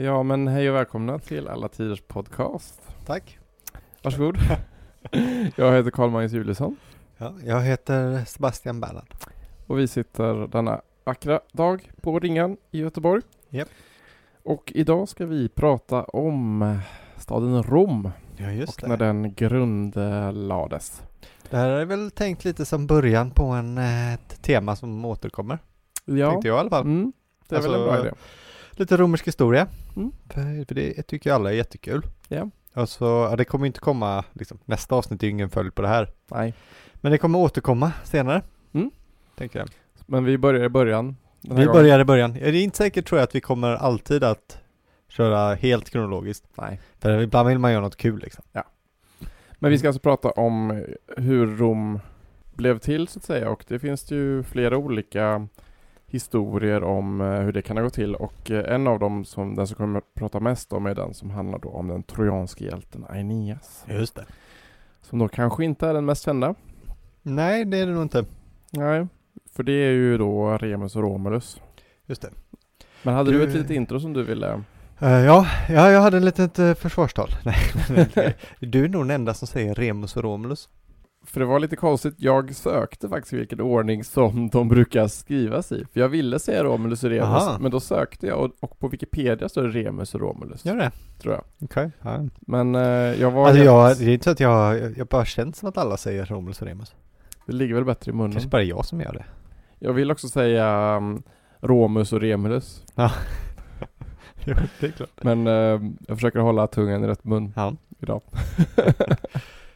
Ja, men hej och välkomna till Alla Tiders Podcast. Tack. Varsågod. jag heter Karl-Magnus Juliusson. Ja, jag heter Sebastian Bernhard. Och vi sitter denna vackra dag på Ringan i Göteborg. Japp. Och idag ska vi prata om staden Rom Ja, just och när den grundlades. Det här är väl tänkt lite som början på en, eh, ett tema som återkommer. Ja, Tänkte jag i alla fall. mm, det är väl en Alltså, bra idé. Lite romersk historia. Mm. För, för det tycker alla är jättekul. Ja. Alltså, ja, det kommer inte komma, liksom, nästa avsnitt är ju ingen följd på det här. Nej, Men det kommer återkomma senare. Mm. Tänker jag. men vi börjar i början. Vi gången. börjar i början. Ja, Det är inte säkert tror jag att vi kommer alltid att köra helt kronologiskt. Nej. För ibland vill man göra något kul liksom. Men vi ska alltså prata om hur Rom blev till så att säga och det finns ju flera olika historier om eh, hur det kan ha gått till och eh, en av dem som den som kommer att prata mest om är den som handlar då om den trojanske hjälten Aeneas. Just det. Som då kanske inte är den mest kända. Nej, det är det nog inte. Nej, för det är ju då Remus och Romulus. Just det. Men hade du, Du- ett litet intro som du ville? Eh, ja, ja, jag hade en litet uh, försvarstal. Nej, du är nog den enda som säger Remus och Romulus. För det var lite konstigt, jag sökte faktiskt vilken ordning som de brukar skrivas i. För jag ville säga Romulus och Remus, Aha. men då sökte jag och, och på Wikipedia står det Remus och Romulus. Gör det? tror jag. Okej. Ja. Men eh, jag var Alltså jag, det är inte så att jag, jag bara känns som att alla säger Romulus och Remus. Det ligger väl bättre i munnen. Kanske bara jag som gör det. Jag vill också säga um, Romus och Remulus. Jo, det är klart. Men eh, jag försöker hålla tungan i rätt mun Ja, idag.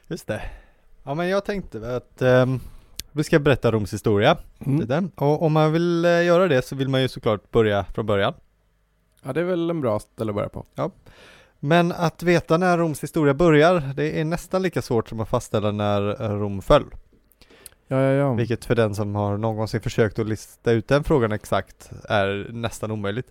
just det. Ja, men jag tänkte att ehm, vi ska berätta Roms historia. Mm. Lite. Och om man vill eh, göra det så vill man ju såklart börja från början. Ja, det är väl en bra ställe att börja på. Men att veta när Roms historia börjar, det är nästan lika svårt som att fastställa när eh, Rom föll. Ja, ja, ja. Vilket för den som har någonsin försökt att lista ut den frågan exakt är nästan omöjligt.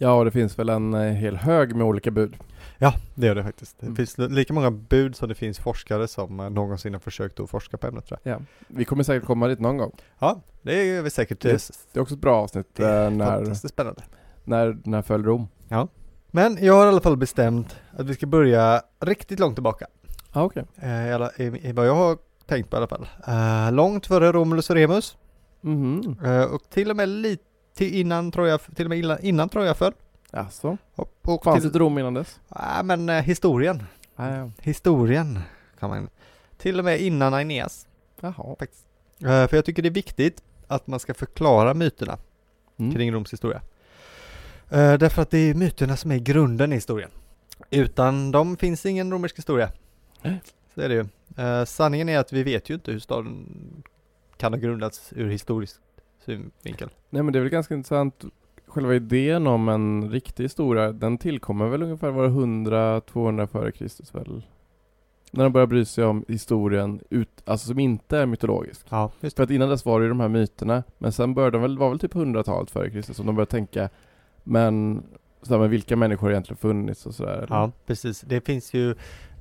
Ja, och det finns väl en eh, hel hög med olika bud. Ja, det gör det faktiskt. Det Mm. finns li- lika många bud som det finns forskare som eh, någonsin har försökt att forska på ämnet tror jag. Ja. Vi kommer säkert komma dit någon gång. Ja, det är vi säkert. Det- Det, är också ett bra avsnitt det är eh, när, fantastiskt spännande. när, när föll Rom. Men jag har i alla fall bestämt att vi ska börja riktigt långt tillbaka. Ja, okej. Eh, i, i, I vad jag har tänkt på i alla fall. Eh, långt före Romulus och Remus. Mhm. Eh, och till och med lite innan Troja, till och med innan, innan Troja föll. Jaså? Och, och Fanns till, ett Rom innan dess? Nej men eh, historien. Ja. Historien kan man Till och med innan Aeneas. Jaha. faktiskt. Eh, för jag tycker det är viktigt att man ska förklara myterna Mm. kring Roms historia. Eh, därför att det är myterna som är grunden i historien. Utan dem finns ingen romersk historia. Nej. Så är det ju. Eh, sanningen är att vi vet ju inte hur staden kan ha grundats ur historisk synvinkel. Nej men det är väl ganska intressant Själva idén om en riktig historia Den tillkommer väl ungefär var 100-200 före Kristus väl? När de börjar bry sig om historien ut, alltså som inte är mytologisk Ja, just För att innan dess var det ju de här myterna Men sen började de väl, var väl typ 100-talet före Kristus som de började tänka Men, sådär, men vilka människor har egentligen funnits och sådär? Ja, precis. Det finns ju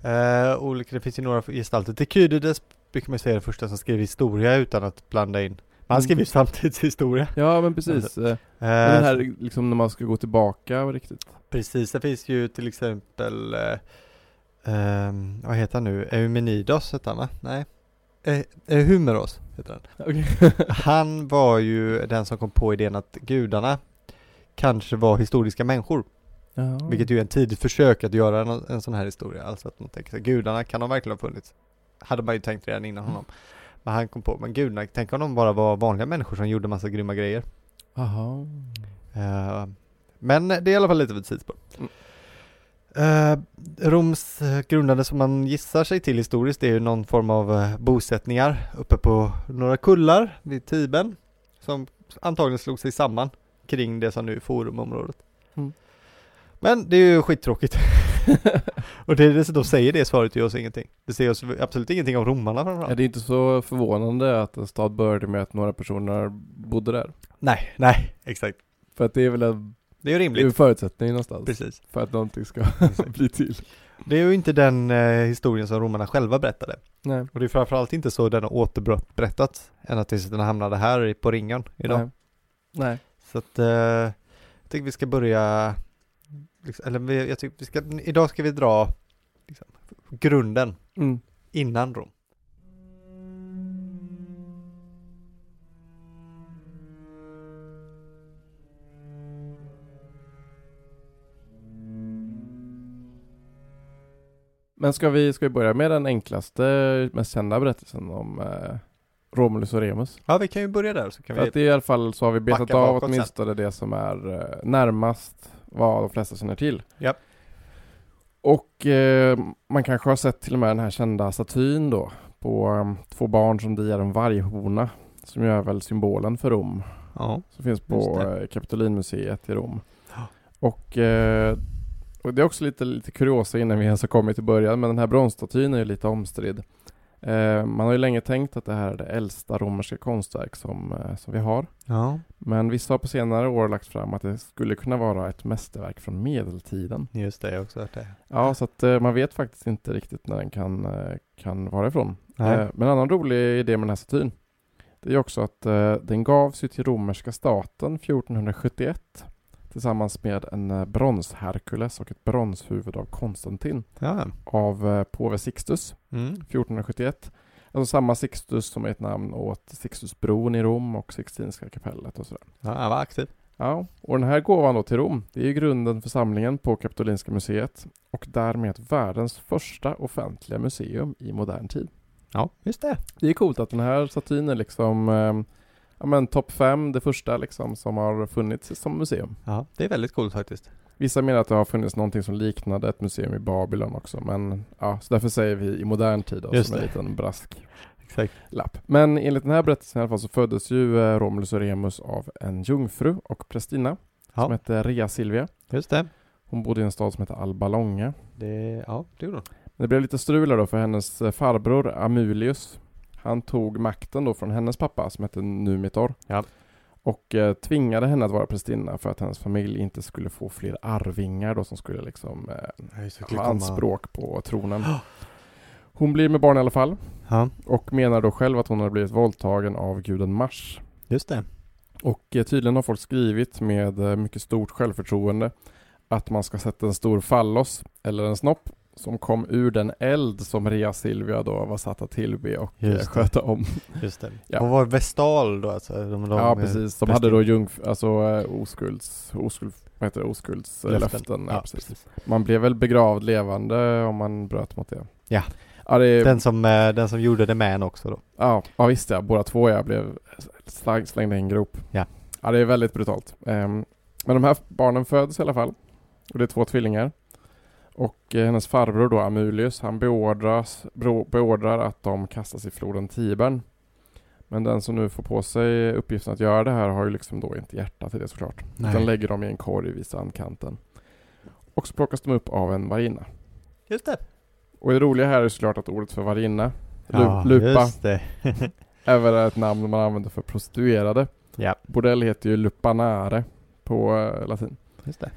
eh, olika, det finns ju några gestalter. Tykydides brukar man säga är det första som skrev historia utan att blanda in. Han Mm. skrev ju samtidshistoria. Ja men precis Men den här liksom när man ska gå tillbaka riktigt Precis, det finns ju till exempel, eh, ehm, vad heter han nu, Eumenidos heter han va? Nej, eh, Humeros heter han. Okej Han var ju den som kom på idén att gudarna kanske var historiska människor. Ja. Vilket ju är ett tidigt försök att göra en, en sån här historia. Alltså att man tänker sig, gudarna kan de verkligen ha funnits? Hade man ju tänkt redan innan honom. Men han kom på, men gudarna, tänk om de bara var vanliga människor som gjorde massa grymma grejer. Jaha Eh, men det är i alla fall lite av ett sidospår. Mm. Eh, Roms eh, grundande som man gissar sig till historiskt är ju någon form av bosättningar uppe på några kullar vid Tiben som antagligen slog sig samman kring det som nu är forumområdet. Mm. Men det är ju skittråkigt. Och det dessutom säger det svaret gör oss ingenting. Det säger oss absolut ingenting om romarna Ja, framförallt. det är inte så förvånande att en stad började med att några personer bodde där. Nej, nej, exakt. För att det är väl en, Det är ju det är en rimligt. förutsättning någonstans Precis. för att någonting ska bli till. Det är ju inte den eh, historien som romarna själva berättade. Nej. Och det är framförallt inte så den har återberättats än att den hamnade här på ringen idag. Nej. Nej. Så att eh, jag tycker vi ska börja liksom, eller vi, jag tycker vi ska, idag ska vi dra liksom, grunden Mm. innan Rom. Men ska vi, ska vi börja med den enklaste, mest kända berättelsen om eh, Romulus och Remus? Ja, vi kan ju börja där så kan För vi att i alla fall så har vi betat av bakåt sen. åtminstone det som är eh, närmast vad de flesta känner till. Japp. Och eh, man kanske har sett till och med den här kända statyn då på eh, två barn som diar en varghona som ju är väl symbolen för Rom. Ja, Som finns på eh, Kapitolinmuseet i Rom. Ja. Och, eh, och det är också lite, lite kuriosa innan vi ens har kommit till början, men den här bronsstatyn är ju lite omstridd. Eh, man har ju länge tänkt att det här är det äldsta romerska konstverk som, eh, som vi har. ja, Men vissa har på senare år lagt fram att det skulle kunna vara ett mästerverk från medeltiden. just det, jag har också hört det. Ja, så att eh, man vet faktiskt inte riktigt när den kan, kan vara ifrån. Nej. Men en annan rolig idé med den här statyn det är också att den gavs ju till romerska staten 1471 tillsammans med en eh, brons-Herkules och ett bronshuvud av Konstantin Ja, av eh, påve Sixtus mm. 1471. Alltså samma Sixtus som är ett namn åt Sixtusbron i Rom och Sixtinska kapellet och sådär. ja han var aktiv. Ja, och den här gåvan då till Rom, det är grunden för samlingen på Kapitolinska museet och därmed världens första offentliga museum i modern tid. Ja, just det. Det är coolt att den här statyn är liksom eh, ja men topp fem, det första liksom som har funnits som museum. Ja, det är väldigt coolt faktiskt. Vissa menar att det har funnits någonting som liknade ett museum i Babylon också men ja, så därför säger vi i modern tid då, Just som en liten brask. Exakt. lapp. Men enligt den här berättelsen i alla fall så föddes ju eh, Romulus och Remus av en jungfru och prästinna som Ja, hette Rea Silvia. just det. Hon bodde i en stad som heter Alba Longa. det. Ja, det gjorde hon. Det blev lite strul då för hennes eh, farbror Amulius. Han tog makten då från hennes pappa som hette Numitor. Ja. Och eh, tvingade henne att vara prästinna för att hennes familj inte skulle få fler arvingar då som skulle liksom eh, ha anspråk på tronen. Hon blir med barn i alla fall Ja, och menar då själv att hon har blivit våldtagen av guden Mars. just det. Och eh, tydligen har folk skrivit med eh, mycket stort självförtroende att man ska sätta en stor fallos eller en snopp som kom ur den eld som Rea Silvia då var satt att tillbe och eh, Just sköta om. Just det. Ja. Och var Vestal då alltså? De, de, ja precis, som hade då jungf alltså eh, oskulds, oskuld, vad heter det, oskuldslöften. Löften. Ja, Ja, precis. precis. Man blev väl begravd levande om man bröt mot det. Ja. Ja, det, Den som, eh, den som gjorde det med en också då. Ja, ja visst ja. Båda två jag blev slang, slängda i en grop. Ja. Ja, det är väldigt brutalt. Ehm, men de här barnen föds i alla fall. Och det är två tvillingar. Och eh, hennes farbror då, Amulius, han beordras, beordrar att de kastas i floden Tibern. Men den som nu får på sig uppgiften att göra det här har ju liksom då inte hjärta till det såklart. Utan lägger dem i en korg vid sandkanten. Och så plockas de upp av en varinna. Just det. Och det roliga här är såklart att ordet för varinna, lu- Ja, lupa, just det. är ett namn man använder för prostituerade. ja, Bordell heter ju lupanare på eh, latin. just det.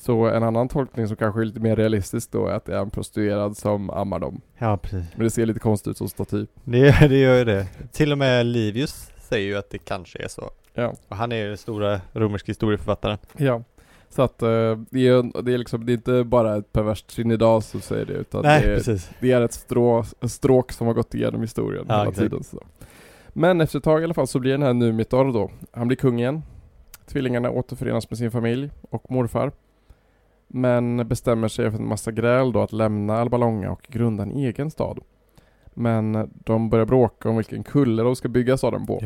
Så en annan tolkning som kanske är lite mer realistisk då är att det är en prostituerad som ammar dem. Ja, precis. Men det ser lite konstigt ut som staty. Det, det gör ju det. Till och med Livius säger ju att det kanske är så. Ja. Och han är ju den stora romerska historieförfattaren. Ja. Så att eh, det, är, det, är liksom, det är inte bara ett perverst trinidas som säger det utan Nej, det, är, det är ett strå, stråk som har gått igenom historien Ja, hela exakt. tiden. Så. Men efter ett tag i alla fall så blir den här Numitor då, han blir kung igen. Tvillingarna återförenas med sin familj och morfar. Men bestämmer sig efter en massa gräl då att lämna Alba Longa och grunda en egen stad. Men de börjar bråka om vilken kulle de ska bygga staden på.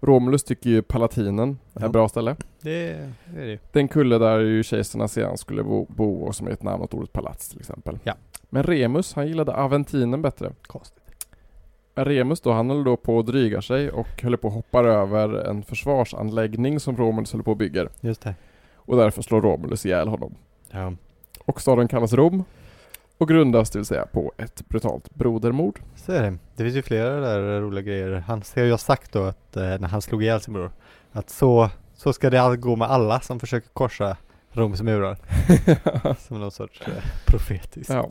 Romulus tycker ju Palatinen är ett bra ställe. Det, är det. Den kulle där ju kejsarna sedan skulle bo, bo och som är ett namn åt ordet palats till exempel. Ja. Men Remus, han gillade Aventinen bättre. Konstigt. Remus då, han höll då på att dryga sig och höll på att hoppa över en försvarsanläggning som Romulus höll på att bygga. Just det. Och därför slår Romulus ihjäl honom. Ja. Och staden kallas Rom och grundas det vill säga på ett brutalt brodermord. Så är det. Det finns ju flera där roliga grejer. Han har ju sagt då att eh, när han slog ihjäl sin bror att så, så ska det gå med alla som försöker korsa Roms murar. Som någon sorts eh, profetiskt. Ja.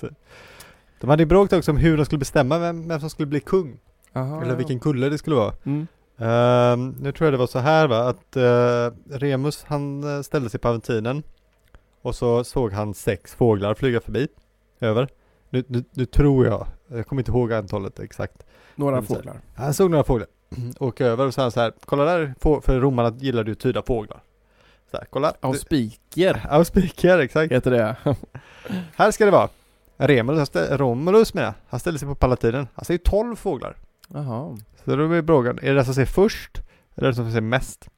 De hade ju bråkat också om hur de skulle bestämma vem, vem som skulle bli kung. Aha, Eller vilken kulle det skulle vara. Mm. Ehm, nu tror jag det var så här va, att eh, Remus han eh, ställde sig på Aventinen Och så såg han sex fåglar flyga förbi. Över. Nu, nu, nu tror jag, jag kommer inte ihåg antalet exakt. Några Men så- fåglar. Han såg några fåglar åka över och så sa han så här, kolla där, för romarna gillade ju att tyda fåglar. Så här, kolla. Auspiker Auspiker, exakt. heter det. Här ska det vara. Remulus, Romulus jag. Han ställde sig på palatinen. Han ser ju 12 fåglar. Jaha. Så då är frågan, är det den som ser först? Eller den som ser mest?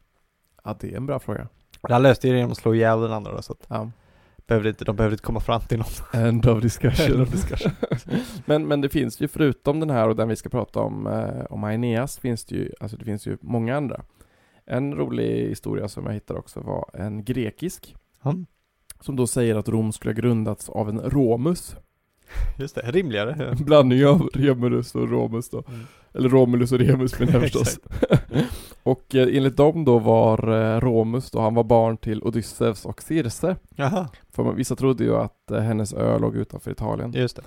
Ja, det är en bra fråga. Han löste det genom att slå ihjäl den andra då, så att Ja. behövde inte, de behövde inte komma fram till någon. End of discussion. End of discussion. men, men det finns ju förutom den här och den vi ska prata om, eh, om Aeneas, finns det ju, alltså det finns ju många andra. En rolig historia som jag hittade också var en grekisk, Mm. som då säger att Rom skulle ha grundats av en Romus. Just det, rimligare. Blandning av Remulus och Romus då. Mm. Eller Romulus och Remus menar jag förstås. Och eh, enligt dem då var eh, Romus då, han var barn till Odysseus och Circe. Jaha, För vissa trodde ju att eh, hennes ö låg utanför Italien. just det.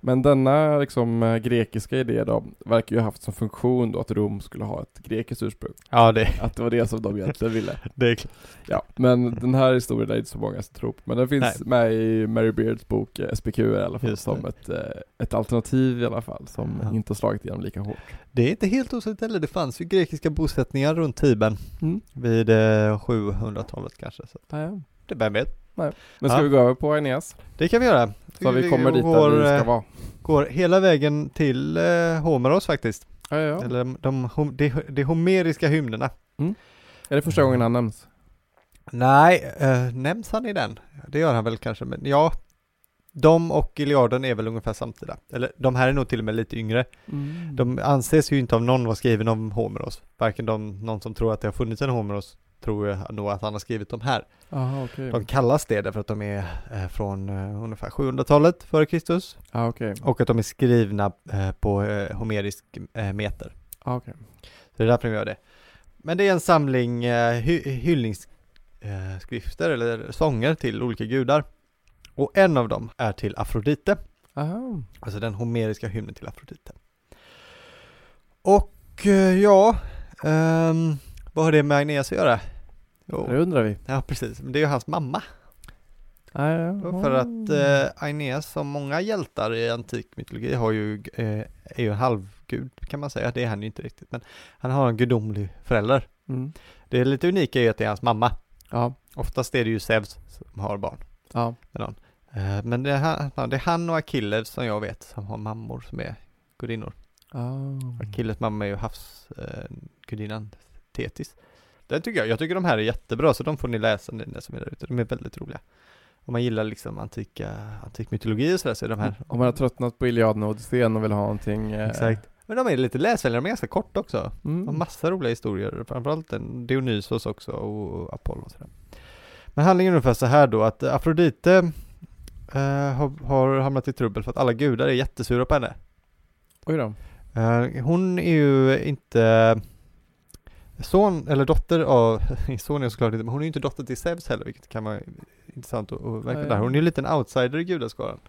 Men denna liksom eh, grekiska idé då verkar ju ha haft som funktion då att Rom skulle ha ett grekiskt ursprung. Ja, det, Att det var det som de egentligen ville. det är klart. Ja, men den här historien är inte så många som tror på. Men den finns med i Mary Beards bok eh, SPQ i alla fall Just som det. ett, eh, ett alternativ i alla fall som Ja. inte har slagit igenom lika hårt. Det är inte helt osannolikt heller. Det fanns ju grekiska bosättningar runt Tibern Mm. vid eh, 700-talet kanske. Så Ja, ja. det vem vet. Men ska Ja. vi gå över på Aeneas? Det kan vi göra. Så vi kommer dit går, där vi ska eh, vara. går hela vägen till eh, Homeros faktiskt. Ja, ja. Eller de, de, hom- de, de homeriska hymnerna. Är det första gången han nämns? Nej, eh, nämns han i den? Det gör han väl kanske, men ja. De och Iliaden är väl ungefär samtida. Eller de här är nog till och med lite yngre. Mm. De anses ju inte av någon vara skriven om Homeros. Varken de, någon som tror att det har funnits en Homeros tror jag nog att han har skrivit dem här. Aha, okej. De kallas det därför att de är eh, från eh, ungefär 700-talet före Kristus. Ja, okej. Och att de är skrivna eh, på homerisk meter. Ja, okej. Så det är därför de gör det. Men det är en samling hy hyllningsskrifter skrifter eller sånger till olika gudar. Och en av dem är till Afrodite, Aha. alltså den homeriska hymnen till Afrodite. Och ja, ehm, vad har det med Aeneas att göra? Jo, Det undrar vi. ja precis, men det är ju hans mamma. Ja. För att eh, Aeneas, som många hjältar i antik mytologi, har ju, eh, är ju en halvgud kan man säga. Det är han ju inte riktigt, men han har en gudomlig förälder. Mm. Det lite unika är ju att det är hans mamma. Ja, Oftast är det ju Zeus som har barn ja. Eh, Men det är, han, det är han och Achilles som jag vet som har mammor som är gudinnor. Ah. Achilles mamma är ju havsgudinnan Thetis. Den tycker jag, jag tycker de här är jättebra så de får ni läsa ni som är där ute. De är väldigt roliga. Om man gillar liksom antika, antik mytologi och sådär så är de här Om man har tröttnat på Iliaden och Odysseen och vill ha någonting eh, Exakt. Men de är lite läsvänliga, de är ganska korta också. De har mm. massa roliga historier, framförallt Dionysos också och Apollo och sådär. Men handlingen är ungefär så här då att Afrodite eh, har, har hamnat i trubbel för att alla gudar är jättesura på henne. Oj då. Eh, hon är ju inte son eller dotter av, son är såklart inte, men hon är ju inte dotter till Zeus heller, vilket kan vara intressant att att verka där. Hon är ju en liten outsider i gudaskaran.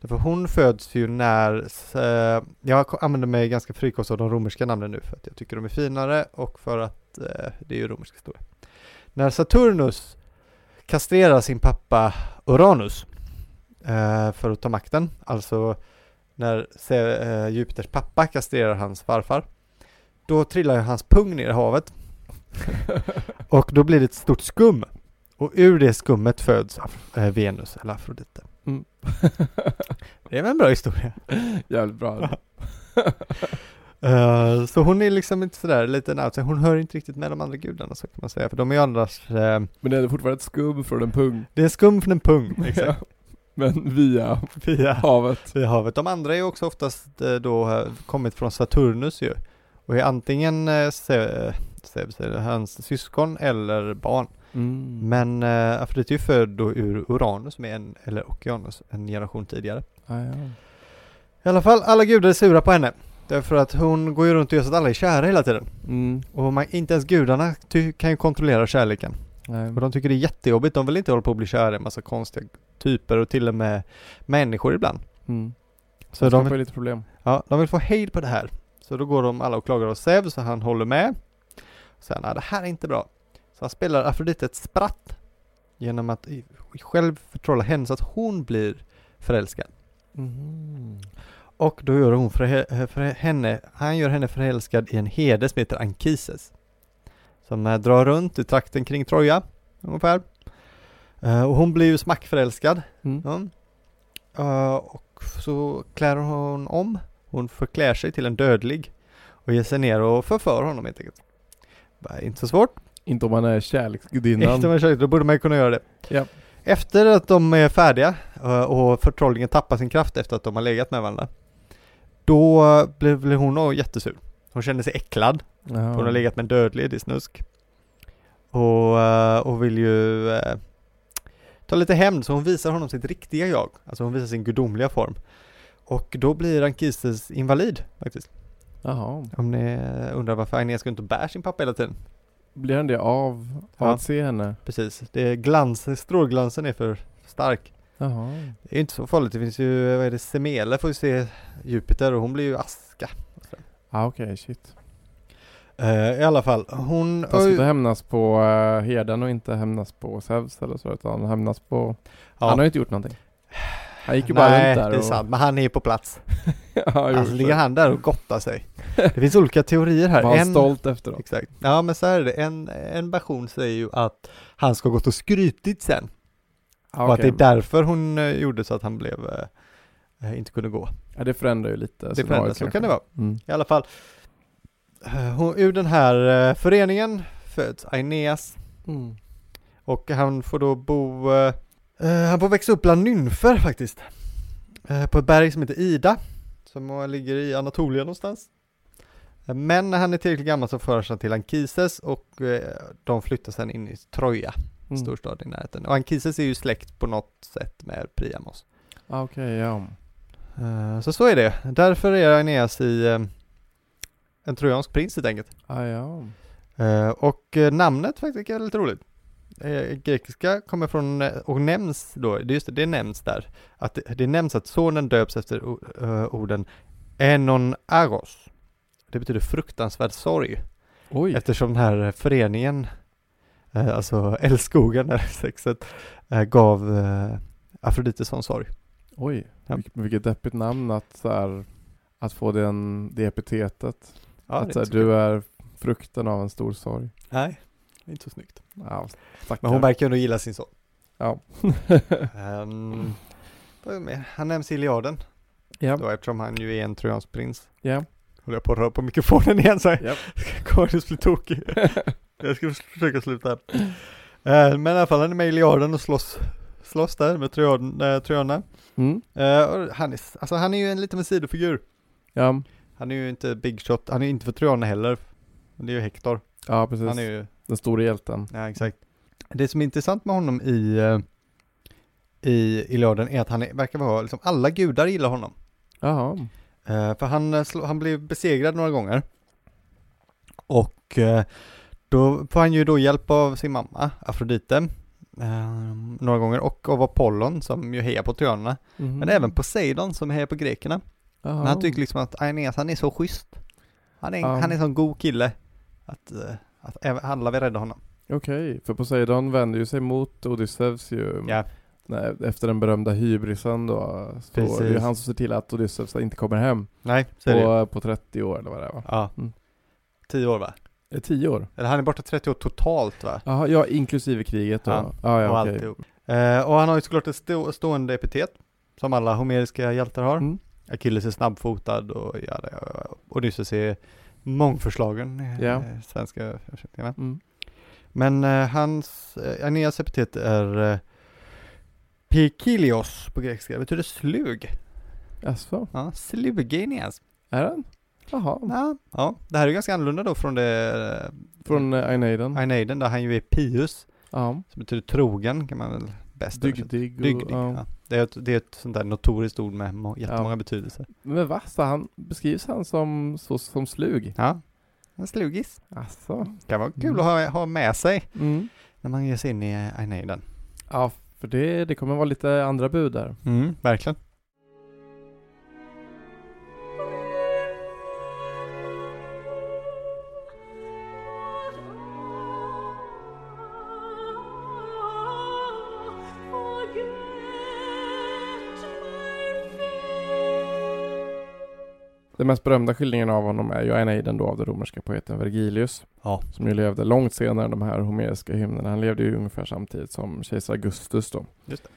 Därför hon föds ju när, eh, jag använder mig ganska frikostigt av de romerska namnen nu för att jag tycker de är finare och för att eh, det är ju romersk historia. När Saturnus kastrerar sin pappa Uranus eh, för att ta makten, alltså när eh, Jupiters pappa kastrerar hans farfar, då trillar hans pung ner i havet och då blir det ett stort skum. Och ur det skummet föds eh, Venus eller Afrodite. Mm. Det är väl en bra historia. Jävligt bra. Eh, så hon är liksom inte sådär liten outsider, hon hör inte riktigt med de andra gudarna så kan man säga, för de är ju annars, eh, Men det är fortfarande ett skum från en pung. det är skum från en pung, exakt. Men via via, havet. via havet. De andra är ju också oftast då kommit från Saturnus ju, och är antingen eh, hans syskon eller barn. Mm. Men eh, Afrodite är ju född då ur Uranus, är en, eller Okeanus, en generation tidigare. Ah, ja. I alla fall, alla gudar är sura på henne. Därför att hon går ju runt och gör så att alla är kära hela tiden. Mm. Och man, inte ens gudarna kan ju kontrollera kärleken. Nej. Och de tycker det är jättejobbigt, de vill inte hålla på att bli kära i en massa konstiga typer och till och med människor ibland. Mm. Så de, får lite problem. ja, de vill få hejd på det här. Så då går de alla och klagar hos Zeus och han håller med. Sen, ja det här är inte bra. Så han spelar Afrodite ett spratt. genom att själv förtrolla henne så att hon blir förälskad. Mhm. Och då gör hon för, he- för henne, han gör henne förälskad i en herde som heter Ankises. Som eh, drar runt i trakten kring Troja, ungefär. Eh, och hon blir ju smackförälskad. Mm. Ja. Eh, och så klär hon om, hon förklär sig till en dödlig och ger sig ner och förför honom helt enkelt. Bara inte så svårt. Inte om man är kärleksgudinnan. Efter man kört, då borde man ju kunna göra det. Ja. Efter att de är färdiga eh, och förtrollningen tappar sin kraft efter att de har legat med varandra. Då blir, blir hon jättesur. Hon känner sig äcklad. Jaha. Hon har legat med en dödlig, det är snusk. Och, eh, och vill ju eh, ta lite hämnd så hon visar honom sitt riktiga jag. Alltså hon visar sin gudomliga form. Och då blir Ankises invalid faktiskt. Jaha. Om ni undrar varför Agnès går inte bär sin pappa hela tiden. Blir han det av, av Ja. att se henne? Precis, det är glans, strålglansen är för stark. Jaha. Det är inte så farligt, det finns ju, vad är det, Semele får ju se Jupiter och hon blir ju aska. Ah, okej, shit. Eh, I alla fall, hon... Han ska inte hämnas på uh, herden och inte hämnas på Zeus eller så utan hämnas på... ja. Han har ju inte gjort någonting. Han gick ju bara Nej, runt där det är och... sant, men han är ju på plats. ja, Alltså ligger han där och gottar sig. Det finns olika teorier här. Var han stolt efteråt? Exakt. Ja men så här är det, en, en version säger ju att han ska ha gått och skrytit sen. Ah, Och att det är därför hon eh, gjorde så att han blev, eh, inte kunde gå. Ja, det förändrar ju lite Det förändras, så kanske. kan det vara. Mm. I alla fall, eh, hon, ur den här eh, föreningen föds Aeneas Mm. och han får då bo, eh, han får växa upp bland nymfer faktiskt. Eh, på ett berg som heter Ida, som eh, ligger i Anatolien någonstans. Eh, Men när han är tillräckligt gammal så förs han till Ankises och eh, de flyttar sen in i Troja, Mm. storstad i närheten. Och Ankises är ju släkt på något sätt med Priamos. Ah, okej, ja. Eh, Så så är det. Därför är Aeneas i eh, en trojansk prins helt enkelt. Ah, ja. Eh, och eh, namnet faktiskt är lite roligt. Eh, grekiska kommer från, eh, och nämns då, det, just det, det nämns där, att det, det nämns att sonen döps efter eh, orden enon agos. Det betyder fruktansvärd sorg, Oj. eftersom den här föreningen, eh, alltså älskogen, eller sexet, eh, gav eh, Afrodite sån sorg. Oj. Ja. Vilket, vilket deppigt namn att så här, att få den, det epitetet. Ja, att det så är här, så du är frukten av en stor sorg. Nej, inte så snyggt. Ja, stackar. Men hon verkar ändå gilla sin son. Ja. Mer? han nämns i Iliaden, ja. då, eftersom han ju är en trojansk prins. Ja. Håller jag på att röra på mikrofonen igen så jag Japp. kommer att bli tokig. jag ska försöka sluta. Eh, men i alla fall han är med i Iliaden och slåss, slåss där med trojan, trojanerna. Mm. Eh, och han, är, alltså han är ju en lite med sidofigur. Ja. Han är ju inte big shot, han är ju inte för trojanerna heller. Det är ju Hector. ja, precis. Han är ju, Den stora hjälten. ja exakt. Det som är intressant med honom i, eh, i Iliaden är att han verkar vara, liksom alla gudar gillar honom. Jaha. Eh, för han, eh, han blev besegrad några gånger. Och då får han ju då hjälp av sin mamma, Afrodite, några gånger och av Apollon som ju hejar på trojanerna. Mhm. Men även Poseidon som hejar på grekerna. Men han tycker liksom att Aeneas, han är så schysst. Han är, Ja. han är en sån god kille. Att, att alla vill rädda honom. Okej, för Poseidon vänder ju sig mot Odysseus ju. Ja, Nej, efter den berömda hybrisen då. Så Precis. det är han som ser till att Odysseus inte kommer hem nej, så är det på, på 30 år eller vad det är va? Ja. Mm. Tio år va? Eh, 10 år? Eller han är borta 30 år totalt va? Jaha, ja inklusive kriget då? Ja, Ja, ja, och okej. alltihop. Eh, och han har ju såklart ett stå, stående epitet. Som alla homeriska hjältar har. Mm. Achilles är snabbfotad och ja. Odysseus är mångförslagen. eh, Ja. Svenska översättningarna. Mm. Men eh, hans, eh, Aeneas epitet är eh, Pikilios på grekiska. Betyder slug. Jaså, Ja, slug Aeneas. är den? Jaha, Ja, ja, det här är ganska annorlunda då från det eh, från uh, Aeneiden? Aeneiden där han ju är Pius. Ja, Som betyder trogen kan man väl bäst översätta. dygdig. och- Dygdig, ja. ja. Det, är ett, det är ett sånt där notoriskt ord med må- jättemånga Ja. betydelser. Men va, så han, beskrivs han som, så, som slug? Ja, en slugis. Alltså. Kan vara kul Mm. att ha, ha med sig Mm. när man ger sig in i Aeneiden. Ja, för det, det kommer vara lite andra bud där. Mm, verkligen. Den mest berömda skildringen av honom är ju Aeneiden då av den romerska poeten Vergilius. Ja. Som ju levde långt senare än de här homeriska hymnerna. Han levde ju ungefär samtidigt som kejsar Augustus då. Just det.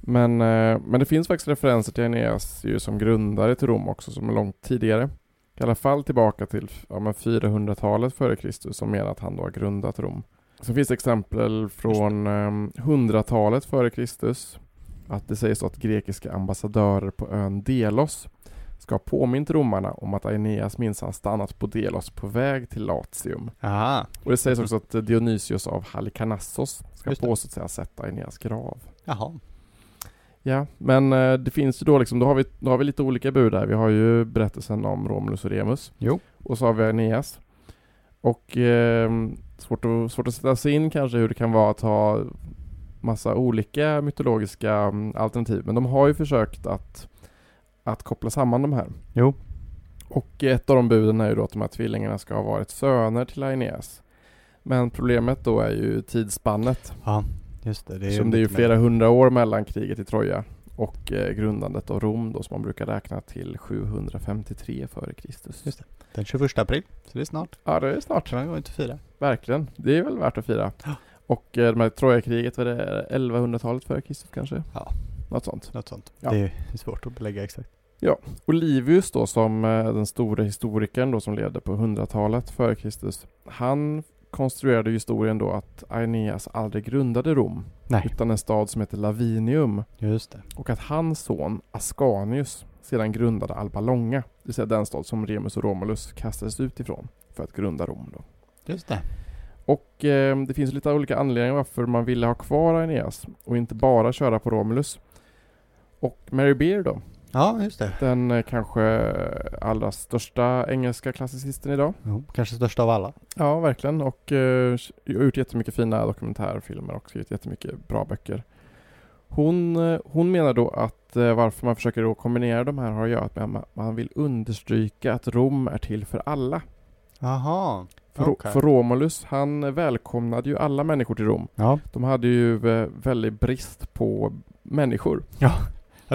Men, eh, men det finns faktiskt referenser till Aeneas ju som grundare till Rom också som är långt tidigare. I alla fall tillbaka till ja, 400-talet före Kristus som menar att han då har grundat Rom. Sen finns det exempel från um, 100-talet före Kristus. Att det sägs att grekiska ambassadörer på ön Delos ska ha påmint romarna om att Aeneas minsann stannat på Delos på väg till Latium. Aha. Och det sägs också att Dionysios av Halikarnassos ska påstått sig ha sett Aeneas grav. Jaha. Ja, men eh, det finns ju då liksom, då har, vi, då har vi lite olika bud där. Vi har ju berättelsen om Romulus och Remus. Jo. Och så har vi Aeneas. Och eh, svårt, att, svårt att sätta sig in kanske hur det kan vara att ha massa olika mytologiska mm, alternativ. Men de har ju försökt att, att koppla samman de här. Jo. Och ett av de buden är ju då att de här tvillingarna ska ha varit söner till Aeneas. Men problemet då är ju tidsspannet. Ja, just det. det är Som det är ju flera hundra år mellan kriget i Troja och eh, grundandet av Rom då som man brukar räkna till 753 före Kristus. Just mer. Den 21 april, så det är snart. Ja, det är snart. Kan man gå inte fira. Verkligen. Det är väl värt att fira. Ja. Och eh, de här Trojakriget, var det 1100-talet före Kristus kanske? Ja. Något sånt. Något sånt. Ja. Det är svårt att belägga exakt. Olivius då som eh, den stora historikern då som levde på 100-talet före Kristus. Han konstruerade historien då att Aeneas aldrig grundade Rom. Nej. Utan en stad som heter Lavinium. Just det. Och att hans son Ascanius sedan grundade Alba Longa. Det vill säga den stad som Remus och Romulus kastades ut ifrån för att grunda Rom då. Just det. Och eh, det finns lite olika anledningar varför man ville ha kvar Aeneas och inte bara köra på Romulus. Och Mary Beard då, Ja, just det. den eh, kanske allra största engelska klassicisten idag. Jo, kanske största av alla. Ja, verkligen. Och har gjort jättemycket fina dokumentärfilmer och skrivit jättemycket bra böcker. Hon, eh, hon menar då att eh, varför man försöker då kombinera de här har att göra med att man- man vill understryka att Rom är till för alla. Jaha. För, Okej. för Romulus, han välkomnade ju alla människor till Rom. Ja. De hade ju väldigt brist på människor. ja,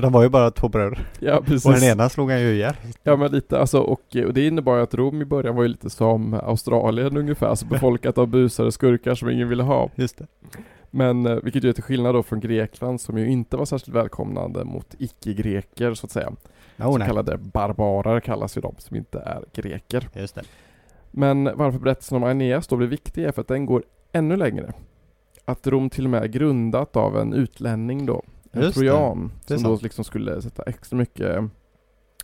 de var ju bara två bröder. Ja, precis. Och den ena slog han ju ihjäl. Ja, men lite alltså, och, och det innebar ju att Rom i början var ju lite som Australien ungefär, alltså befolkat av busar och skurkar som ingen ville ha. Just det. Men eh, vilket ju är till skillnad då från Grekland som ju inte var särskilt välkomnande mot icke-greker så att säga. Oh, så nej. kallade barbarer kallas ju de som inte är greker. Just det. Men varför berättelsen om Aeneas då blir viktig är för att den går ännu längre. Att Rom till och med är grundat av en utlänning då. En Just det. trojan. Det är Som då liksom skulle sätta extra mycket eh,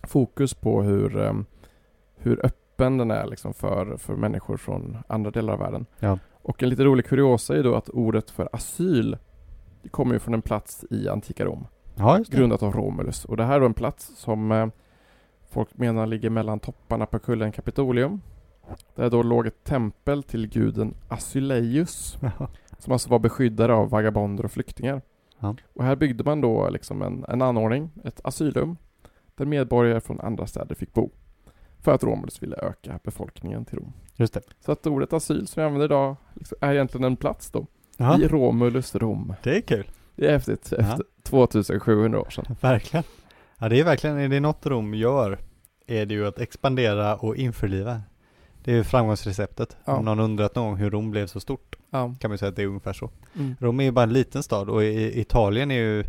fokus på hur, eh, hur öppen den är liksom för, för människor från andra delar av världen. Ja. Och en lite rolig kuriosa är då att ordet för asyl det kommer ju från en plats i antika Rom. Ja, det. Grundat av Romulus. Och det här är då en plats som eh, folk menar ligger mellan topparna på kullen Kapitolium. Där då låg ett tempel till guden Asyleius. Som alltså var beskyddare av vagabonder och flyktingar. Ja. Och här byggde man då liksom en, en anordning, ett asylum. Där medborgare från andra städer fick bo. För att Romulus ville öka befolkningen till Rom. Just det. Så att ordet asyl som vi använder idag liksom är egentligen en plats då. Ja, I Romulus Rom. det är kul. Det är häftigt. Efter 2700 år sedan. Verkligen. Ja, det är verkligen, är det något Rom gör är det ju att expandera och införliva. Det är ju framgångsreceptet. Ja. Om någon undrat någon gång hur Rom blev så stort Ja. kan man säga att det är ungefär så. Mm. Rom är ju bara en liten stad och i Italien är ju,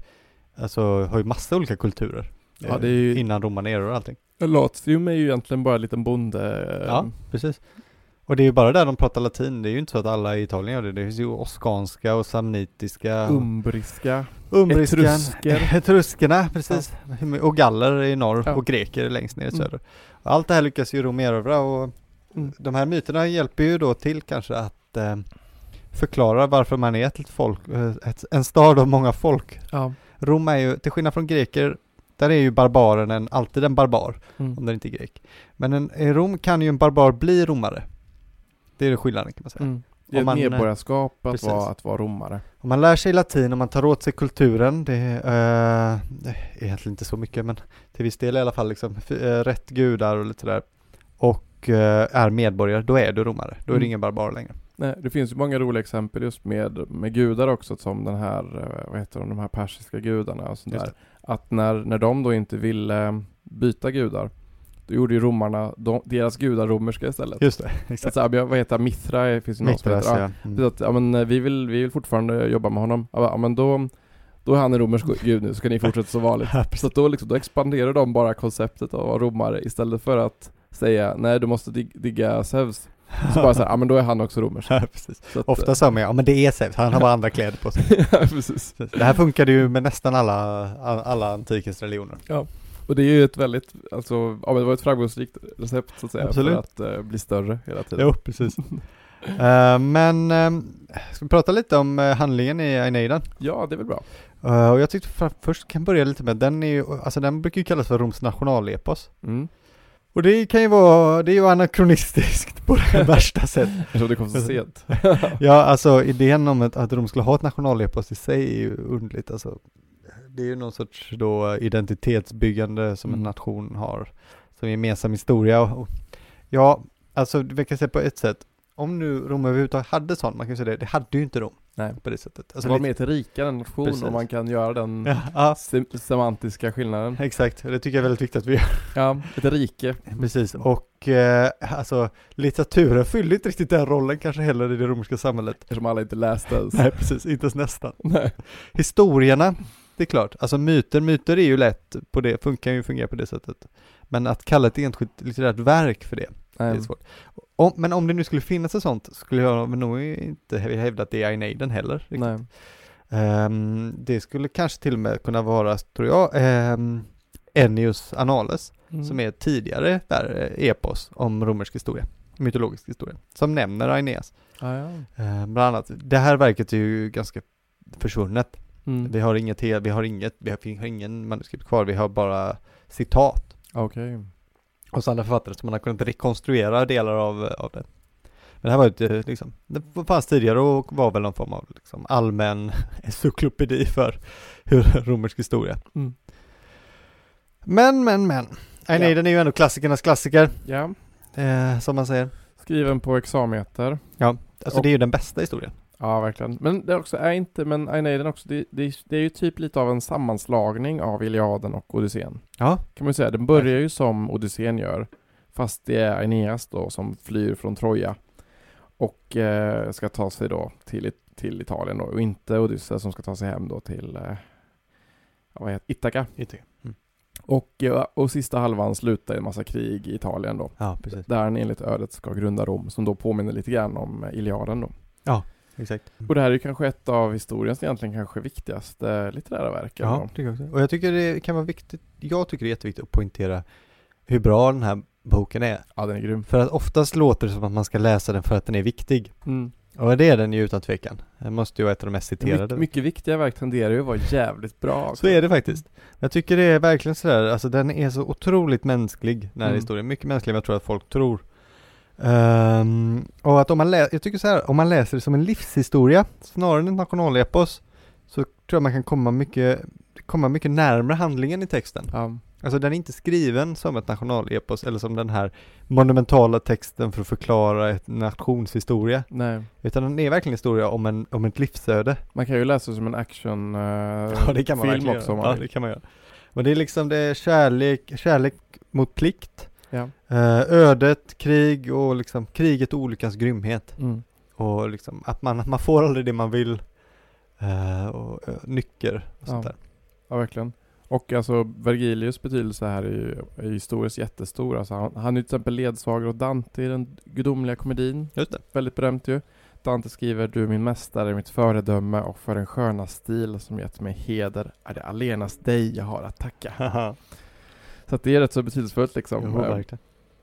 alltså har ju massa olika kulturer. Ja, Eh, det är ju- Innan romaneror och allting. Latium är ju egentligen bara en liten bonde... Ja, precis. Och det är ju bara där de pratar latin, det är ju inte så att alla i Italien gör det. Det finns ju oskanska och samnitiska. Umbriska. Etrusker. etruskerna, precis. Och galler i norr Ja. och greker längst ner i Mm. söder. Och allt det här lyckas ju Rom erövra och Mm. De här myterna hjälper ju då till kanske att eh, förklara varför man är ett folk, eh, ett, en stad av många folk. Ja. Rom är ju, till skillnad från greker, där är ju barbaren en, alltid en barbar, Mm. om den inte är grek. Men en, i Rom kan ju en barbar bli romare. Det är det skillnaden kan man säga. Mm. Det är ett man- medborgarskap att vara, att vara romare. Om man lär sig latin och man tar åt sig kulturen, det, eh, det är egentligen inte så mycket men till viss del i alla fall liksom, eh, rätt gudar och lite sådär. Och eh, är medborgare, då är du romare. Då är Mm. du ingen barbar längre. Nej, det finns ju många roliga exempel just med, med gudar också som den här, eh, vad heter de, de här persiska gudarna och sånt Just där. Att när, när de då inte ville byta gudar då gjorde ju romarna de, deras gudar romerska istället. Just det, exakt. Alltså, vad heter? Mithra finns ju någon som Mitras, heter. ja. Mm. Att, ja men eh, vi vill, vi vill fortfarande jobba med honom. Ja men då, då är han en romersk gud nu, så kan ni fortsätta så vanligt. Så då, liksom, då expanderar de bara konceptet av att vara romare istället för att säga nej du måste dig, digga Zeus. Så bara såhär, ja men då är han också romersk. Ja, precis. Så att, Ofta sa man ja men det är Zeus, han har bara andra kläder på sig. ja, precis. Det här funkade ju med nästan alla, alla antikens religioner. Och det är ju ett väldigt, alltså, ja men det var ett framgångsrikt recept så att säga Absolut. för att eh, bli större hela tiden. Jo, precis. Eh, men uh, ska vi prata lite om eh, handlingen i Aeneiden? Ja, det är väl bra. Eh, och jag tyckte för, först kan börja lite med, den är ju, alltså den brukar ju kallas för Roms nationalepos. Mm. Och det kan ju vara, det är ju anakronistiskt på det värsta sätt. Eftersom det kom så sent. Ja, alltså idén om att, att Rom skulle ha ett nationalepos i sig är ju underligt. Alltså, det är ju någon sorts då identitetsbyggande som en Mm. nation har, som gemensam historia. Och, ja, alltså vi kan säga på ett sätt, om nu Rom överhuvudtaget hade sånt, man kan säga det, det hade ju inte Rom Nej. på det sättet. Alltså det var lite- mer till rikare nation Precis. om man kan göra den ja, ja, sem- semantiska skillnaden. exakt, det tycker jag är väldigt viktigt att vi gör. Ja, ett rike. Precis, och eh, alltså litteraturen fyllde inte riktigt den rollen kanske heller i det romerska samhället. Eftersom alla inte läste ens. Nej, precis, inte ens nästan. Nej. Historierna, det är klart, alltså myter, myter är ju lätt på det, funkar ju fungera på det sättet. Men att kalla ett enskilt litterärt verk för det, det är Nej. svårt. Om, men om det nu skulle finnas ett sånt, skulle jag nog inte hävda att det är Aeneiden heller. riktigt. Nej. Ehm, det skulle kanske till och med kunna vara, tror jag, um, Ennius Annales, Mm. som är tidigare där, eh, epos om romersk historia, mytologisk historia, som nämner Aeneas. Ah, ja. Uh, bland annat, det här verket är ju ganska försvunnet. Mm. Vi har inget, vi har inget, vi har, vi har ingen manuskript kvar, vi har bara citat Okej. Hos andra författare som man har kunnat rekonstruera delar av, av det. Men det här var eh, liksom, det fanns tidigare och var väl någon form av liksom, allmän encyklopedi för hur romersk historia. Mm. Men, men, men. Aeneiden är ju ändå klassikernas klassiker, Ja. eh, som man säger. Skriven på exameter. Alltså Och- det är ju den bästa historien. Ja, verkligen. Men det också är inte, men Aeneiden också, det, det, det är ju typ lite av en sammanslagning av Iliaden och Odysseen. Ja, Kan man ju säga. Den börjar ju som Odysseen gör, fast det är Aeneas då som flyr från Troja och eh, ska ta sig då till, till Italien då, och inte Odysseus som ska ta sig hem då till eh, ja, vad heter Ithaka. mm. Och, och sista halvan slutar i en massa krig i Italien då. ja precis. Där han enligt ödet ska grunda Rom, som då påminner lite grann om Iliaden då. Exakt. Och det här är ju kanske ett av historiens egentligen kanske viktigaste litterära verk. Ja, tycker jag också. Och jag tycker det kan vara viktigt, jag tycker det är jätteviktigt att poängtera hur bra den här boken är. ja, den är grym. För att oftast låter det som att man ska läsa den för att den är viktig. Mm. Och det är den ju utan tvekan. Den måste ju vara ett av de mest citerade. My, mycket viktiga verk tenderar ju att vara jävligt bra. Så är det faktiskt. Jag tycker det är verkligen sådär, alltså den är så otroligt mänsklig, den här Mm. historien. Mycket mänskligare än jag tror att folk tror. Ehm, och att om man läser, jag tycker så här, om man läser det som en livshistoria, snarare än ett nationalepos, så tror jag man kan komma mycket, komma mycket närmare handlingen i texten. Ja. Alltså den är inte skriven som ett nationalepos eller som den här monumentala texten för att förklara ett nationshistoria. Nej, Utan den är verkligen en historia om, en, om ett livsöde. man kan ju läsa det som en action eh, Ja det kan man film också göra. Ja det kan man göra. Men det är liksom det är kärlek, kärlek mot plikt, Ja. eh, ödet, krig och liksom kriget och olyckans grymhet. Mm. Och liksom att man, man får aldrig det man vill. eh, och uh, nycker och sånt Ja. där. ja, verkligen. Och alltså Vergilius betydelse här är ju, är historiskt jättestor. Alltså, han, han är till exempel ledsagare åt Dante i den gudomliga komedin. Just det. Väldigt berömt ju. Dante skriver Du är min mästare, mitt föredöme och för den sköna stil som gett mig heder är det allenast dig jag har att tacka. Så det är rätt så betydelsefullt liksom. Jo, Eh, verkligen.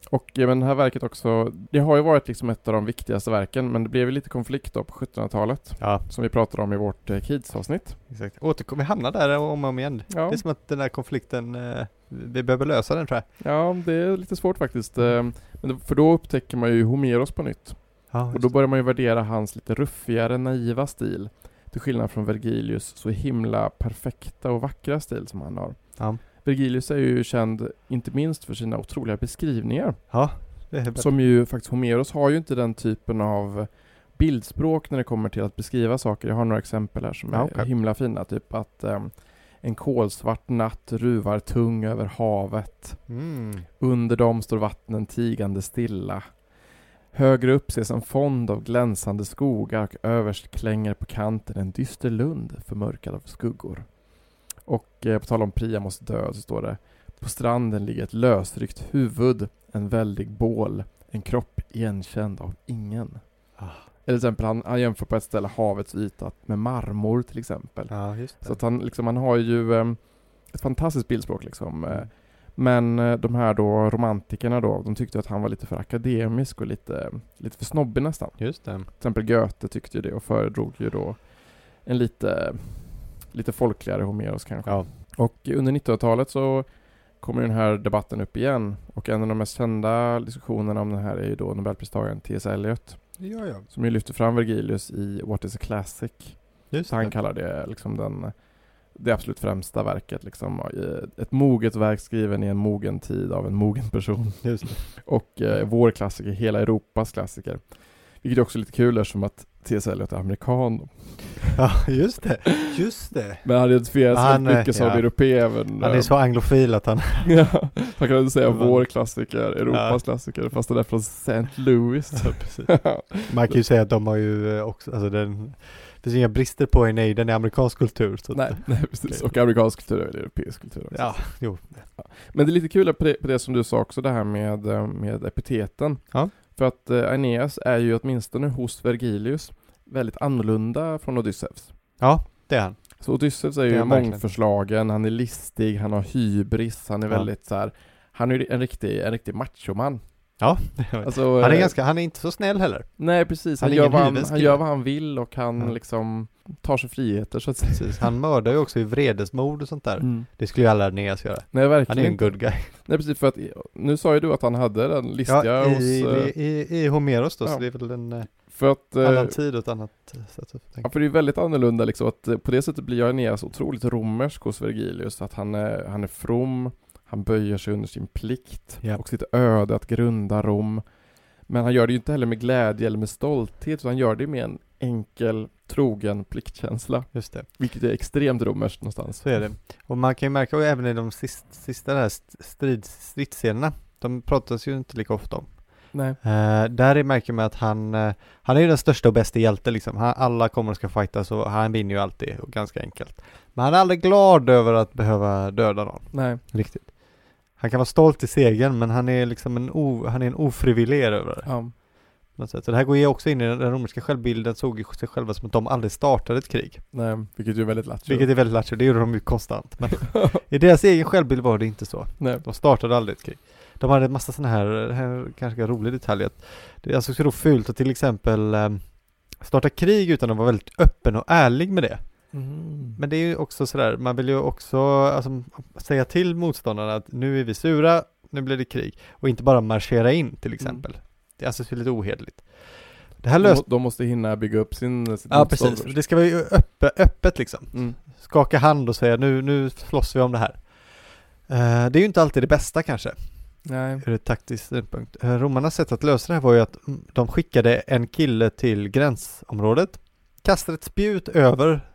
Och eh, men det här verket också, det har ju varit liksom ett av de viktigaste verken men det blev ju lite konflikt då på 1700-talet Ja, som vi pratade om i vårt eh, Kids-avsnitt. exakt. Återkom, vi hamnar där om och om igen. Ja. Det är som att den här konflikten, eh, vi behöver lösa den tror jag. ja, det är lite svårt faktiskt. eh, för då upptäcker man ju Homeros på nytt. Ja, Och då börjar man ju värdera hans lite ruffigare, naiva stil. Till skillnad från Vergilius så himla perfekta och vackra stil som han har. Ja. Vergilius är ju känd inte minst för sina otroliga beskrivningar. ja, det är Som ju faktiskt Homeros har ju inte den typen av bildspråk när det kommer till att beskriva saker. Jag har några exempel här som Ja, är himla fina. Typ att ehm, En kolsvart natt ruvar tung över havet. Mm. Under dem står vattnen tigande stilla. Högre upp ses en fond av glänsande skogar och överst klänger på kanten en dyster lund förmörkad av skuggor. Och eh, på tal om Priamos död så står det På stranden ligger ett lösryckt huvud, en väldig bål, en kropp igenkänd av ingen. Ah. Eller till exempel, han, han jämför på ett ställe havets yta med marmor till exempel. Det. Så att han, liksom, han har ju eh, ett fantastiskt bildspråk liksom. Eh, men eh, de här då romantikerna då, de tyckte att han var lite för akademisk och lite, lite för snobbig nästan. Just det. Till exempel Goethe tyckte ju det och föredrog ju då en lite, lite folkligare Homeros kanske. Ja. Och under 1900-talet så kommer den här debatten upp igen och en av de mest kända diskussionerna om den här är ju då Nobelpristagaren T.S. Eliot Ja, ja. som ju lyfter fram Vergilius i What is a Classic. Just Så han kallar det liksom den, det absolut främsta verket liksom. Ett moget verk skriven i en mogen tid av en mogen person. Just det. Och eh, vår klassiker, hela Europas klassiker. Vilket är också lite kul eftersom att T.S. Eliot är amerikan. Ja, just det. Just det. Men han identifierar sig Han, väldigt mycket som ja. europé även. Han är så anglofil att han... ja, man kan inte säga Men- vår klassiker, Europas klassiker, fast den är från St. Louis. typ. Man kan ju säga att de har ju eh, också, alltså den... Det finns inga brister på Eneiden i amerikansk kultur. Så nej, nej, precis. Och amerikansk kultur är europeisk kultur också. Ja, jo. Men det är lite kul på det, på det som du sa också, det här med, eh, med epiteten. Ja. För att eh, Aeneas är ju åtminstone hos Vergilius väldigt annorlunda från Odysseus. Ja, det är han. Så Odysseus är är ju verkligen. mångförslagen, han är listig, han har hybris, han är Ja. väldigt så här. Han är en riktig, en riktig machoman. Ja, Alltså, han är eh, ganska, han är inte så snäll heller. Nej precis, han han, är gör vad han, han gör vad han vill och han Ja. liksom tar sig friheter så att säga. Precis. Han mördar ju också i vredesmord och sånt där. Mm. Det skulle ju alla Aeneas göra. Nej Han verkligen är ju en good guy. Nej precis för att, nu sa ju du att han hade den listiga Ja, hos... i, eh, i, i, i Homeros då, ja. så det är väl en eh, För att... annan tid och ett annat sätt att Ja, tänka. för det är väldigt annorlunda liksom att på det sättet blir Aeneas otroligt romersk hos Vergilius. Att han är, han är from, han böjer sig under sin plikt Ja. och sitt öde att grunda Rom. Men han gör det ju inte heller med glädje eller med stolthet, utan han gör det med en enkel, trogen pliktkänsla. Just det, Vilket är extremt romerskt någonstans. så är det. Och man kan ju märka och även i de sista, sista där st- strid, stridsscenerna, de pratas ju inte lika ofta om. Nej. Eh, där märker man att han, eh, han är ju den största och bästa hjälte liksom. Han, alla kommer och ska fightas och han vinner ju alltid och ganska enkelt. Men han är aldrig glad över att behöva döda någon, Nej. riktigt. Han kan vara stolt i segern men han är liksom en, o, han är en ofrivillig det. Ja. Så det här går ju också in i den, romerska självbilden, såg ju sig själva som att de aldrig startade ett krig. Nej, vilket ju är väldigt lattjo. Vilket är väldigt lattjo, det gjorde de ju konstant. Men i deras egen självbild var det inte så. Nej. De startade aldrig ett krig. De hade en massa sådana här, det här är ganska rolig detalj att det är alltså så då fult att till exempel eh, starta krig utan att vara väldigt öppen och ärlig med det. Mm. Men det är ju också sådär, man vill ju också alltså, säga till motståndarna att nu är vi sura, nu blir det krig. Och inte bara marschera in till exempel. Det är alltså lite ohederligt. Det här de, löste... må- de måste hinna bygga upp sin, sitt Ja precis, först. det ska vara ju öppet, öppet liksom. Mm. Skaka hand och säga nu, nu slåss vi om det här. Eh, det är ju inte alltid det bästa kanske. Nej. ur ett taktiskt synpunkt. Eh, Romarnas sätt att lösa det här var ju att mm, de skickade en kille till gränsområdet, kastade ett spjut över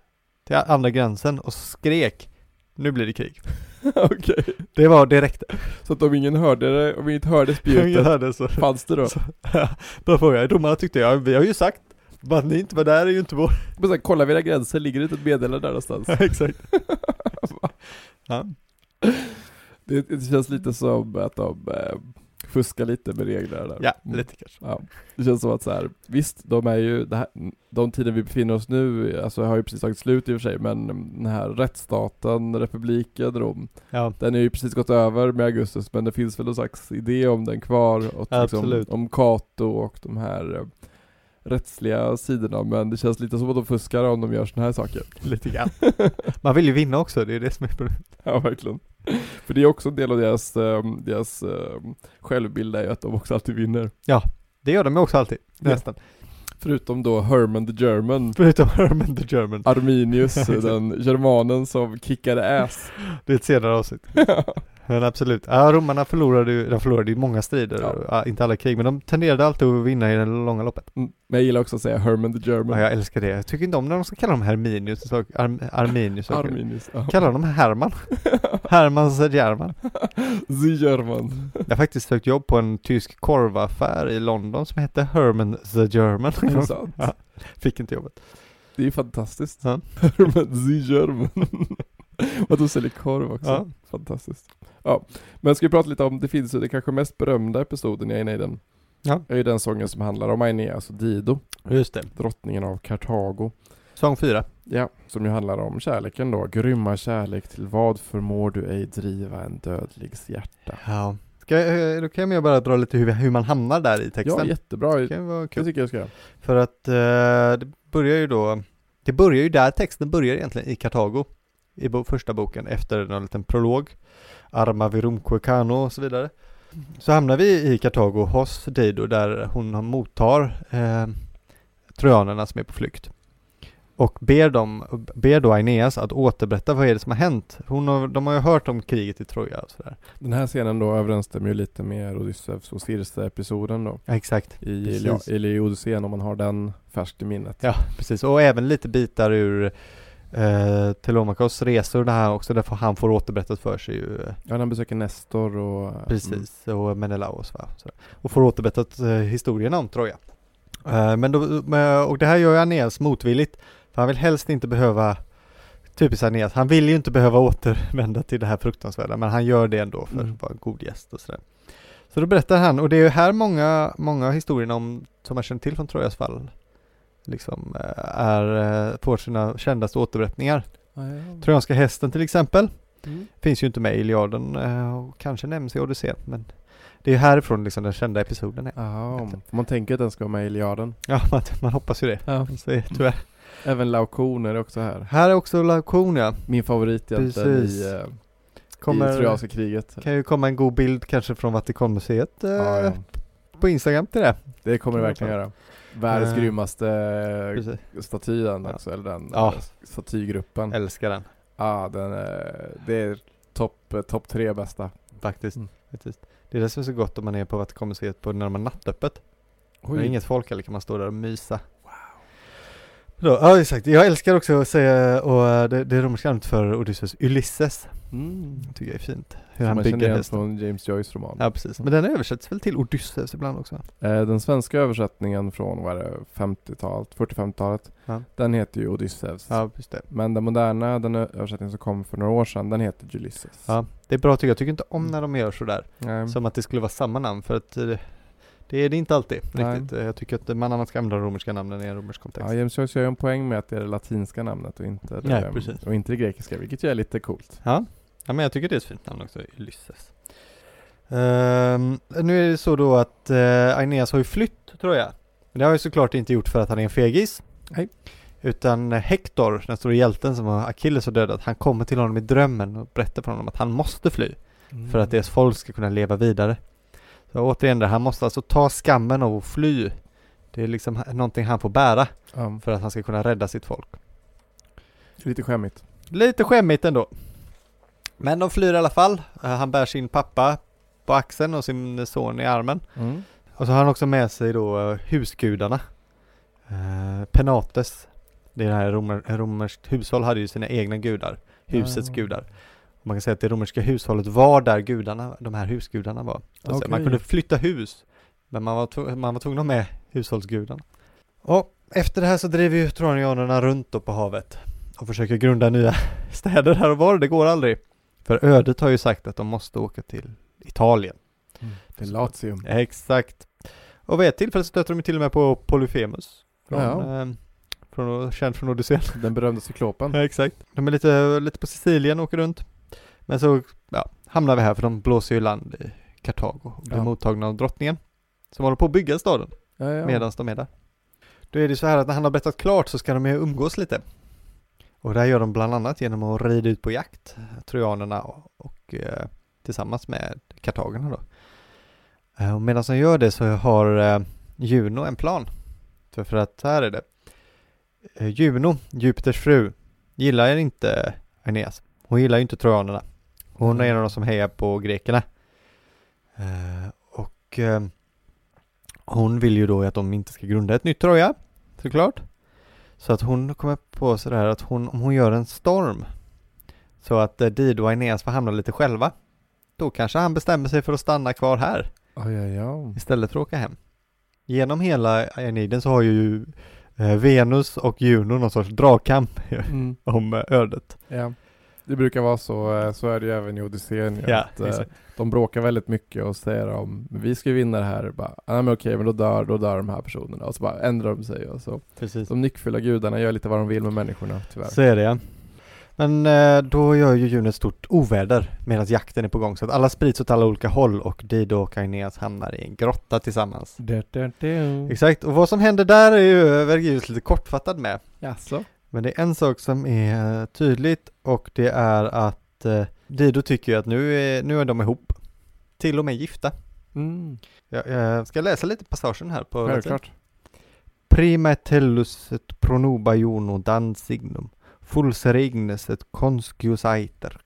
till andra gränsen och skrek nu blir det krig. Okej. Det var direkt. Så att om ingen hörde det, om ingen hörde spjutet, hörde så. fanns det då? Så- Då frågade jag, domarna tyckte jag, vi har ju sagt, bara ni inte var där är ju inte vår. Men sen, kolla vid era gränser, ligger det inte ett meddelande där någonstans? Exakt. ja. Det, det känns lite som att de eh, fuskar lite med reglerna där. ja, Mm. lite kanske. Ja, det känns som att så här, visst, de är ju, här, de tiden vi befinner oss nu, alltså har ju precis tagit slut i och för sig, men den här rättsstaten, republiken Rom, Ja, den är ju precis gått över med Augustus, men det finns väl någon slags idé om den kvar, och liksom, Absolut. om Cato och de här eh, rättsliga sidorna, men det känns lite som att de fuskar om de gör såna här saker. lite grann. Man vill ju vinna också, det är det som är problemet. Ja, verkligen. För det är också en del av deras, eh, deras eh, självbild är ju att de också alltid vinner. Det gör de också alltid, Ja. nästan. Förutom då Herman the German, Förutom Herman the German. Arminius, den germanen som kickade ass. Det är ett senare avsnitt. Men absolut. Ja, romarna förlorade ju, de förlorade ju många strider, Ja. ja, inte alla krig, men de tenderade alltid att vinna i det långa loppet. Mm. Men jag gillar också att säga Herman the German. Ja, jag älskar det. Jag tycker inte om när de ska kalla dem Herminius. Arm, Arminius. Arminius. Ja. Kallar dem Herman. Herman the German. the German. Jag har faktiskt sökt jobb på en tysk korvaffär i London som hette Herman the German. Är det sant? Ja. Fick inte jobbet. Det är ju fantastiskt. Ja. Herman the German. Och de säljer korv också. Ja. Fantastiskt. Ja, men ska vi prata lite om, det finns ju den kanske mest berömda episoden i Aeneiden. Ja. är ju den sången som handlar om Aeneas och Dido, Just det. drottningen av Kartago. Sång fyra. Ja, som ju handlar om kärleken då. Grymma kärlek till vad förmår du ej driva en dödligs hjärta. Ja. Ska, jag- då kan jag bara dra lite hur, hur man hamnar där i texten. Ja, jättebra. det kan vara kul. tycker jag ska göra. För att eh, det börjar ju då, det börjar ju där texten börjar egentligen i Kartago. I bo, första boken efter en liten prolog. Arma virumque cano och så vidare. Så hamnar vi i Kartago hos Dido där hon mottar eh, trojanerna som är på flykt. Och ber, dem, ber då Aeneas att återberätta vad är det som har hänt. Hon har, de har ju hört om kriget i Troja och sådär. Den här scenen då överensstämmer ju lite med Odysseus och Circe-episoden då. Ja, exakt. I Precis. Ilia- i Odysseen om man har den färskt i minnet. Ja, precis. Och även lite bitar ur eh, Telemachos resor där också, därför han får återberättat för sig ju. eh, Ja, när han besöker Nestor och... mm, Precis, och Menelaos va. Så, och får återberättat eh, historierna om Troja. Eh, men då, och det här gör ju Aeneas motvilligt. För han vill helst inte behöva, typiskt Aeneas, han vill ju inte behöva återvända till det här fruktansvärda, men han gör det ändå för Mm. att vara en god gäst och sådär. Så då berättar han, och det är ju här många, många historierna om, som man känner till från Trojas fall, liksom eh, är, eh, får sina kändaste återberättningar. Ja, ja. Trojanska hästen till exempel, Mm. Finns ju inte med i Iliaden eh, och kanske nämns i Odysseen men det är härifrån liksom den kända episoden är. Jaha, man tänker att den ska vara med i Iliaden. Ja, man, man hoppas ju det. Ja. Så är, tyvärr. Även Laukon är också här. Här är också Laukon ja. Min favorit egentligen Precis. i, eh, Kommer, i Trojanska kriget. kan ju komma en god bild kanske från Vatikanmuseet eh, Ja, ja. på Instagram till det. Det kommer det verkligen göra. Världens Eh, grymmaste Precis. statyn Ja. också, eller den Ja. statygruppen. Älskar den Ja, den är, det är topp top tre bästa. faktiskt. Mm. faktiskt. Det är det som är så gott om man är på Vatikanmuseet på när de har nattöppet. Det är Oj. inget folk eller kan man stå där och mysa. Wow. Ja exakt, jag älskar också att säga och eh, det, det romerska namnet för Odysseus, Ulysses. Mm. Tycker jag är fint. Hur Som han bygger hästen. från James Joyce roman. Ja precis, men den översätts väl till Odysseus ibland också? Eh, Den svenska översättningen från vad är det, 50-talet, 40-50-talet, Ja. den heter ju Odysseus. Ja, just det. Men den moderna, den översättningen som kom för några år sedan, den heter Ulysses. Ja, det är bra tycker jag. Jag tycker inte om när de gör sådär. Nej. Som att det skulle vara samma namn för att eh, det är det inte alltid riktigt. Eh, Jag tycker att man annars ska använda de romerska namnen i en romersk kontext. Ja, James Joyce gör ju en poäng med att det är det latinska namnet och inte det, Nej, precis. och inte det grekiska, vilket ju är lite coolt. Ja. ja, men jag tycker det är ett fint namn också, Ulysses. Ehm, nu är det så då att uh, Aeneas har ju flytt tror jag. Men det har ju såklart inte gjort för att han är en fegis. Nej. Utan eh, Hector, den stora hjälten som Achilles har dödat, han kommer till honom i drömmen och berättar för honom att han måste fly. för att deras folk ska kunna leva vidare. Så återigen, det, han måste alltså ta skammen att fly. Det är liksom någonting han får bära Ja, för att han ska kunna rädda sitt folk. lite skämmigt. Lite skämmigt ändå. Men de flyr i alla fall. Eh, Han bär sin pappa på axeln och sin son i armen. Mm. Och så har han också med sig då eh, husgudarna. Eh, Penates. Det är det här romer, romerskt hushåll hade ju sina egna gudar. Husets Ah. gudar. Man kan säga att det romerska hushållet var där gudarna, de här husgudarna var. Säga. Man kunde flytta hus. Men man var, man var tvungen att ha med hushållsgudarna. Och efter det här så driver ju tronianerna runt då på havet. Och försöker grunda nya städer här och var. Det går aldrig. För ödet har ju sagt att de måste åka till Italien. Det är Latium. Exakt. Och vid ett tillfälle stöter de till och med på Polyphemus. Från, Ja. eh, från, känd från Odysseen. Den berömda cyklopen. Ja, exakt. De är lite, lite på Sicilien och åker runt. Men så ja, hamnar vi här för de blåser ju land i Kartago och blir Ja. mottagna av drottningen. Som håller på att bygga staden Ja, ja. medan de är där. Då är det så här att när han har berättat klart så ska de ju umgås lite. Och det här gör de bland annat genom att rida ut på jakt, trojanerna och, och eh, tillsammans med kartagerna då. Eh, och medan de gör det så har eh, Juno en plan. För, för att här är det. Eh, Juno, Jupiters fru, gillar inte Aeneas. Hon gillar ju inte trojanerna. Hon är en av de som hejar på grekerna. Eh, och eh, hon vill ju då att de inte ska grunda ett nytt Troja, såklart. Så att hon kommer på sådär att hon, om hon gör en storm så att eh, Dido och Aeneas får hamna lite själva, då kanske han bestämmer sig för att stanna kvar här Oj, oj, oj. istället för att åka hem. Genom hela Aeneiden så har ju Venus och Juno någon sorts dragkamp Mm. om ödet. Ja. Det brukar vara så, eh, så är det ju även i Odysseen ju, Ja, att, eh, exakt. De bråkar väldigt mycket och säger om vi ska vinna det här, bara, ah, men okej men då dör, då dör de här personerna och så bara ändrar de sig och så. Precis. De nyckfulla gudarna gör lite vad de vill med människorna tyvärr. Så är det ja. Men eh, då gör ju Juno ett stort oväder medan jakten är på gång så att alla sprids åt alla olika håll och Dido och Aeneas hamnar i en grotta tillsammans. Du, du, du. Exakt, och vad som händer där är ju Vergilius lite kortfattad med. Jaså? Men det är en sak som är tydligt och det är att eh, Dido tycker att nu är, nu är de ihop. Till och med gifta. Mm. Jag, jag ska läsa lite passagen här på. Självklart. Prima tellus et pronuba juno dansignum, fulser ignes et conscius aiter,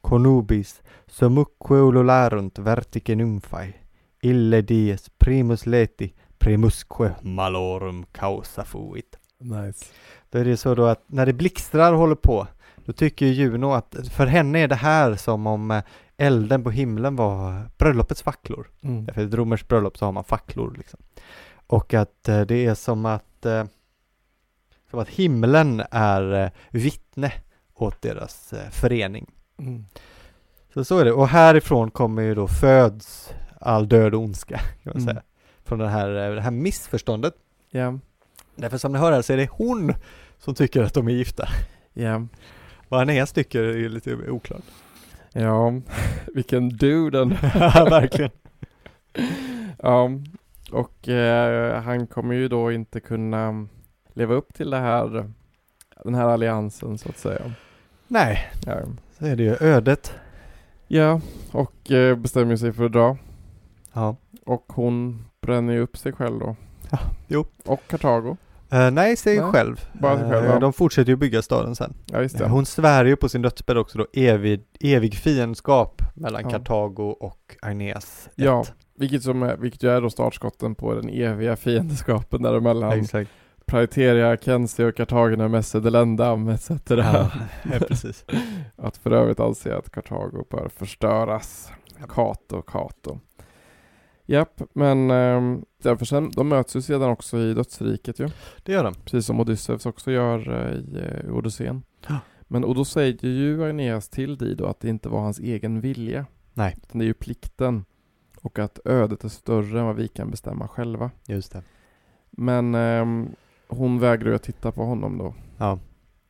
conubis sumuque ulularunt vertice nymphai, ille dies primus leti primusque malorum causa fuit. Nice. Då är det så då att när det blixtrar håller på, då tycker ju Juno att för henne är det här som om eh, elden på himlen var bröllopets facklor. Mm. För ett romerskt bröllop så har man facklor liksom. Och att eh, det är som att eh, som att himlen är vittne åt deras förening. Mm. Så så är det. Och härifrån kommer ju då föds all död och ondska kan man Mm. säga. Från den här, det här missförståndet. Ja. Därför som ni hör här så är det hon som tycker att de är gifta. Ja. Vad Aeneas tycker är lite oklart. Ja. Vilken dude den. Verkligen. Ja. Och eh, han kommer ju då inte kunna leva upp till det här, den här alliansen så att säga. Nej, Ja. så är det ju ödet. Ja, och eh, bestämmer sig för att dra. Ja. Och hon bränner ju upp sig själv då. Ja, jo. Och Kartago. Eh, nej, sig Nej, själv. bara sig själv, Eh, ja. De fortsätter ju bygga staden sen. Ja, Hon svär ju på sin dödsbädd också då evig, evig fiendskap mellan Ja. Kartago och Aeneas. Ja, ett. vilket, som är, vilket ju är då startskotten på den eviga fiendskapen däremellan. Exakt. Praeteria, Kensi och Kartagina, Messe, Delendam etc. Ja, ja, precis. Att för övrigt anse att Kartago bör förstöras. Kato, Kato. Japp, men därför sen, de möts ju sedan också i dödsriket ju. Det gör de. Precis som Odysseus också gör eh, i eh, Odysseen. Ja. Men och då säger ju Aeneas till Dido att det inte var hans egen vilja. Nej. Utan det är ju plikten. Och att ödet är större än vad vi kan bestämma själva. Just det. Men ehm, hon vägrar ju att titta på honom då. Ja.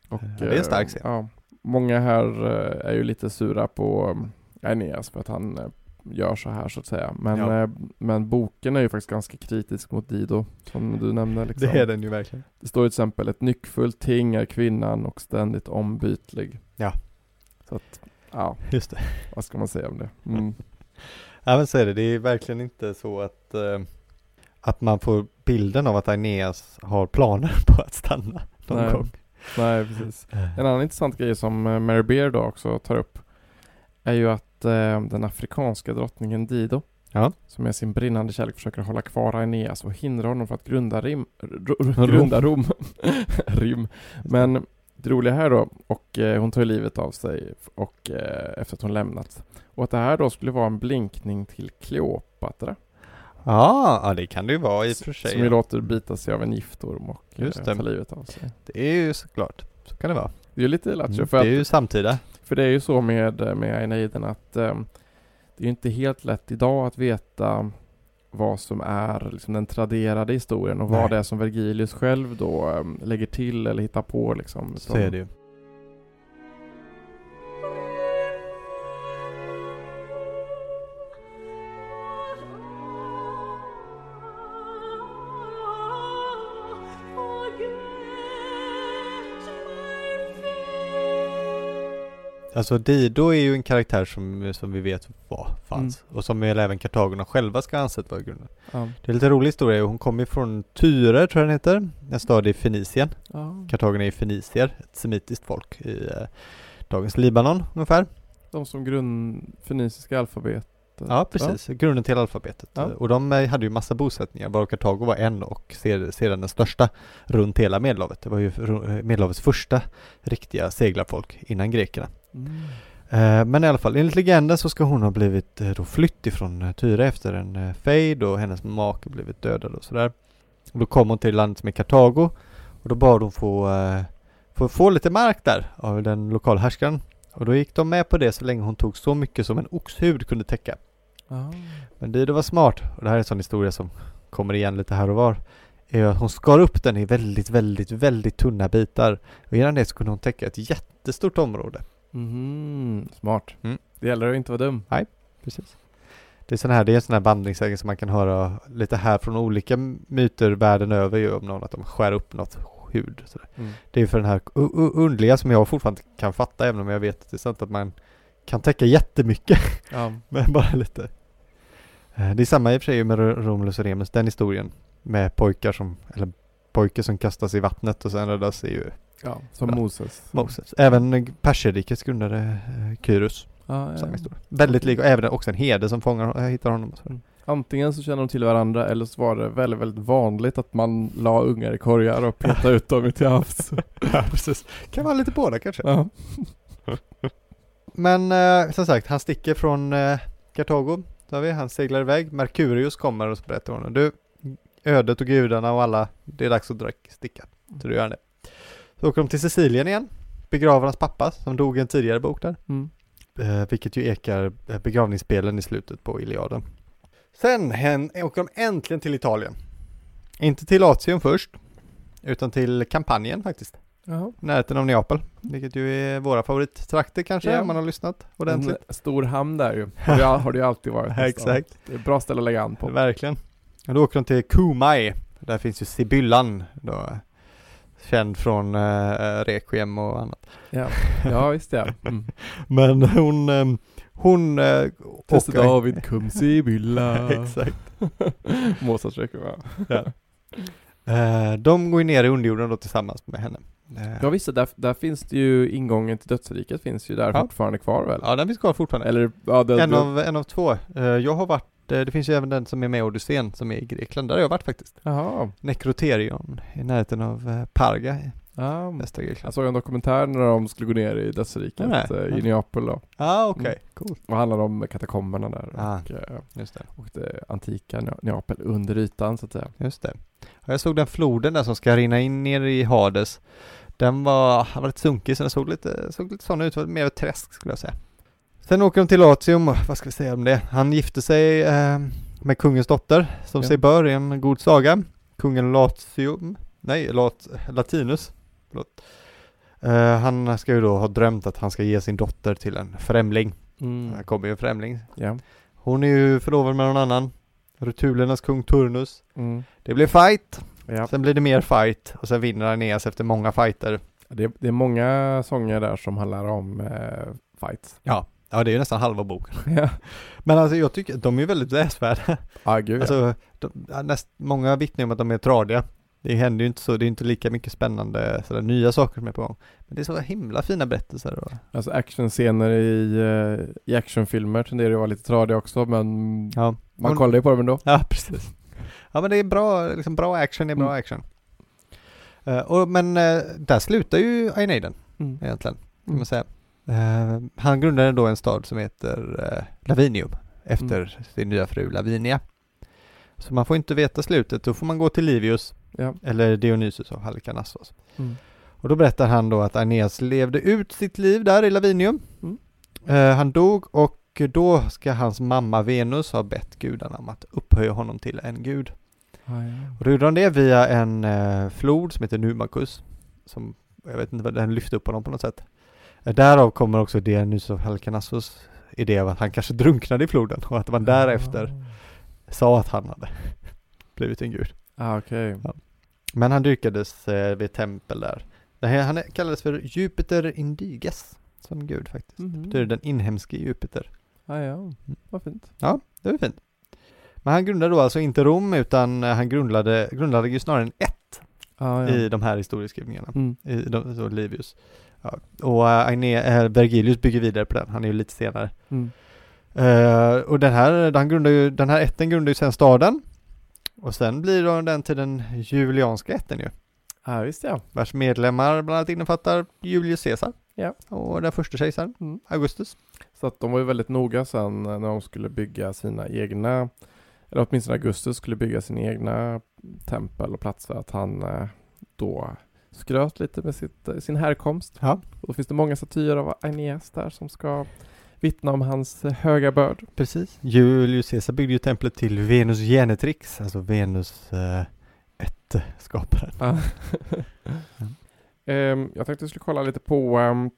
Och, Ja, det är en stark eh, scen. Ja, många här eh, är ju lite sura på um, Aeneas för att han eh, gör så här så att säga. Men, Ja. eh, men boken är ju faktiskt ganska kritisk mot Dido, som du nämnde. Liksom. Det är den ju verkligen. Det står ju till exempel ett nyckfullt ting är kvinnan och ständigt ombytlig. Ja. Så att, ja, Just det. vad ska man säga om det? Mm. Ja men så är det. Det är verkligen inte så att eh, att man får bilden av att Aeneas har planer på att stanna någon Nej. gång. Nej, precis. En annan intressant grej som eh, Mary Beard då också tar upp är ju att eh, den afrikanska drottningen Dido Ja. som med sin brinnande kärlek försöker hålla kvar Aeneas och hindra honom från att grunda Rim, grunda Rom. Rim. Men det roliga här då, och eh, hon tar livet av sig och eh, efter att hon lämnat. Och att det här då skulle vara en blinkning till Kleopatra. Ja, det kan det ju vara i och för sig. Som ju låter bita sig av en giftorm och Just eh, ta livet av sig. Det är ju såklart. Så kan det vara. Det är ju lite lattjo Mm. för Det att är ju samtida. För det är ju så med, med Aeneiden att ehm, det är ju inte helt lätt idag att veta vad som är liksom den traderade historien och Nej. vad det är som Vergilius själv då ehm, lägger till eller hittar på liksom. Så är det ju. Alltså Dido är ju en karaktär som, som vi vet var, fanns. Och som väl även kartagerna själva ska ha ansett vara grunden. Ja. Det är lite rolig historia. Hon kommer från Tyre, tror jag den heter. En stad i Fenicien. Ja. Kartagerna är fenicier, ett semitiskt folk i eh, dagens Libanon ungefär. de som grund, feniciska alfabetet. Ja, precis. Grunden till alfabetet. Ja. Och de eh, hade ju massa bosättningar, varav Kartago var en och ser- sedan den största runt hela Medelhavet. Det var ju Medelhavets första riktiga seglarfolk innan grekerna. Mm. Eh, Men i alla fall, enligt legenden så ska hon ha blivit eh, då flytt ifrån eh, Tyre efter en fejd och hennes make blivit dödad och sådär. Och då kom hon till landet som är Kartago och då bad hon få, få, få lite mark där av den lokala härskaren. Och då gick de med på det så länge hon tog så mycket som en oxhud kunde täcka. Ah. Men Dido var smart och det här är en sån historia som kommer igen lite här och var. Är att hon skar upp den i väldigt, väldigt, väldigt tunna bitar. Och genom det så kunde hon täcka ett jättestort område. Mhm, Smart. Mm. Det gäller att inte vara dum. Precis. Det är sån här, det är en sån här vandringssägen som man kan höra lite här från olika myter världen över ju om någon att de skär upp något hud. Mm. Det är för den här underliga som jag fortfarande kan fatta även om jag vet att det är sant att man kan täcka jättemycket Ja. men bara lite. Eh, Det är samma i och för sig med Ro- Romulus och Remus, den historien med pojkar som, eller pojkar som kastas i vattnet och sen räddas är ju ja, som Bra. Moses. Moses. Även eh, Perserrikets grundare eh, Kyrus, Ja, ja. samma historia. Väldigt lik och även också en herde som fångar, äh, hittar honom. Mm. Antingen så känner de till varandra eller så var det väldigt, väldigt vanligt att man la ungar i korgar och petade ut dem till havs. Ja, precis. Kan vara lite båda kanske. Ja. Men eh, som sagt, han sticker från eh, Kartago. Där vi, han seglar iväg. Merkurius kommer och så berättar honom. Du, ödet och gudarna och alla, det är dags att dra, sticka. Så du gör det. Så åker de till Sicilien igen. Begraver hans pappa som dog i en tidigare bok där. Mm. Eh, vilket ju ekar eh, begravningsspelen i slutet på Iliaden. Sen hen, åker de äntligen till Italien. Inte till Latium först, utan till Kampanjen faktiskt. Jaha. Närheten av Neapel, vilket ju är våra favorittrakter kanske Ja. om man har lyssnat En ordentligt. stor hamn där ju. Har det, har det ju alltid varit. Exakt, Det är ett bra ställe att lägga an på. verkligen. Och då åker de till Cumae. Där finns ju Sibyllan då, känd från uh, Requiem och annat. Ja, ja visst ja. Mm. Men hon, ehm, hon uh, Teste David cum Sibylla. Exakt. Mozarts Requiem, ja. Eh, de går ju ner i underjorden då tillsammans med henne. Eh, Ja visst, där, där finns det ju ingången till dödsriket finns ju där Ja. fortfarande kvar väl? ja, den finns kvar fortfarande. Eller, ja det, en, det, av, en av två. Eh, jag har varit, eh, det finns ju även den som är med i Odysseen som är i Grekland. Där har jag varit faktiskt. Jaha. Nekroterion i närheten av eh, Parga Ja. västra Grekland. Jag såg en dokumentär när de skulle gå ner i dödsriket Nej. eh, i Neapel då. ah, okej. Mm. Cool. Och handlade om katakomberna där Ah. och, eh, Just det. och det antika Ne- Neapel under ytan så att säga. Just det. Ja, jag såg den floden där som ska rinna in ner i Hades. Den var, den var lite sunkig så den såg lite, såg lite sån ut, mer träsk skulle jag säga. Sen åker de till Latium, vad ska vi säga om det? Han gifte sig eh, med kungens dotter, som Ja. sig bör i en god saga. Kungen Latium, nej, Lat, Latinus. Förlåt. Eh, han ska ju då ha drömt att han ska ge sin dotter till en främling. Mm. Här kommer ju en främling. Ja. Hon är ju förlovad med någon annan. Rutulernas kung Turnus. Mm. Det blir fight. ja. Sen blir det mer fight och sen vinner Aeneas efter många fighter. Det, det är många sånger där som handlar om eh, fights. Ja. Ja, det är ju nästan halva boken. ja. Men alltså jag tycker de är väldigt läsvärda. Ah, gud, ja. Alltså, de, ja, näst, många vittnar om att de är tradiga. Det händer ju inte så, det är inte lika mycket spännande sådär, nya saker som är på gång. Men det är så himla fina berättelser. Och, Alltså actionscener i, eh, i actionfilmer tenderar ju att vara lite tradiga också men ja. man Hon- kollar ju på dem ändå. Ja, precis. Ja, men det är bra, liksom bra action, är bra Mm. action. Eh, och, men eh, där slutar ju Aeneiden Mm. egentligen. kan Mm. man säga. Eh, han grundade då en stad som heter eh, Lavinium efter Mm. sin nya fru Lavinia. Så man får inte veta slutet, då får man gå till Livius Ja. eller Dionysus av Halikarnassos. Mm. Och då berättar han då att Aeneas levde ut sitt liv där i Lavinium. Mm. Eh, han dog och då ska hans mamma Venus ha bett gudarna om att upphöja honom till en gud. Ah, ja. Och då gjorde han det via en eh, flod som heter Numacus. Som, jag vet inte vad den lyfte upp honom på något sätt. Därav kommer också Dionysus av Halikarnassos idé av att han kanske drunknade i floden och att man därefter sa att han hade blivit en gud. Ah, okej. Men han dyrkades eh, vid tempel där. Han kallades för Jupiter Indiges som gud faktiskt. Mhm. Det är den inhemske Jupiter. Ah, ja, vad fint. Det var fint. Men han grundade då alltså inte Rom utan eh, han grundade, grundade ju snarare en ett. Ah, i de här historieskrivningarna. Mm. I de, så Livius. Ja. Och äh, Agne, äh, Vergilius bygger vidare på den, han är ju lite senare. Mm. Eh, och den här, den, grundar ju, den här ätten grundar ju sen staden. Och sen blir då den till den julianska ätten ju. Ja, visst ja. Vars medlemmar bland annat innefattar Julius Caesar. Ja. Och den första kejsaren, Mm. Augustus. Så att de var ju väldigt noga sen när de skulle bygga sina egna, eller åtminstone Augustus skulle bygga sina egna tempel och platser, att han eh, då skröt lite med sitt, eh, sin härkomst. Ja. Och då finns det många statyer av Aeneas där som ska vittna om hans eh, höga börd. Precis. Julius Caesar byggde ju templet till Venus Genetrix, alltså Venus äh, ätteskaparen. Ja. Ehm, jag tänkte jag skulle kolla lite på ehm,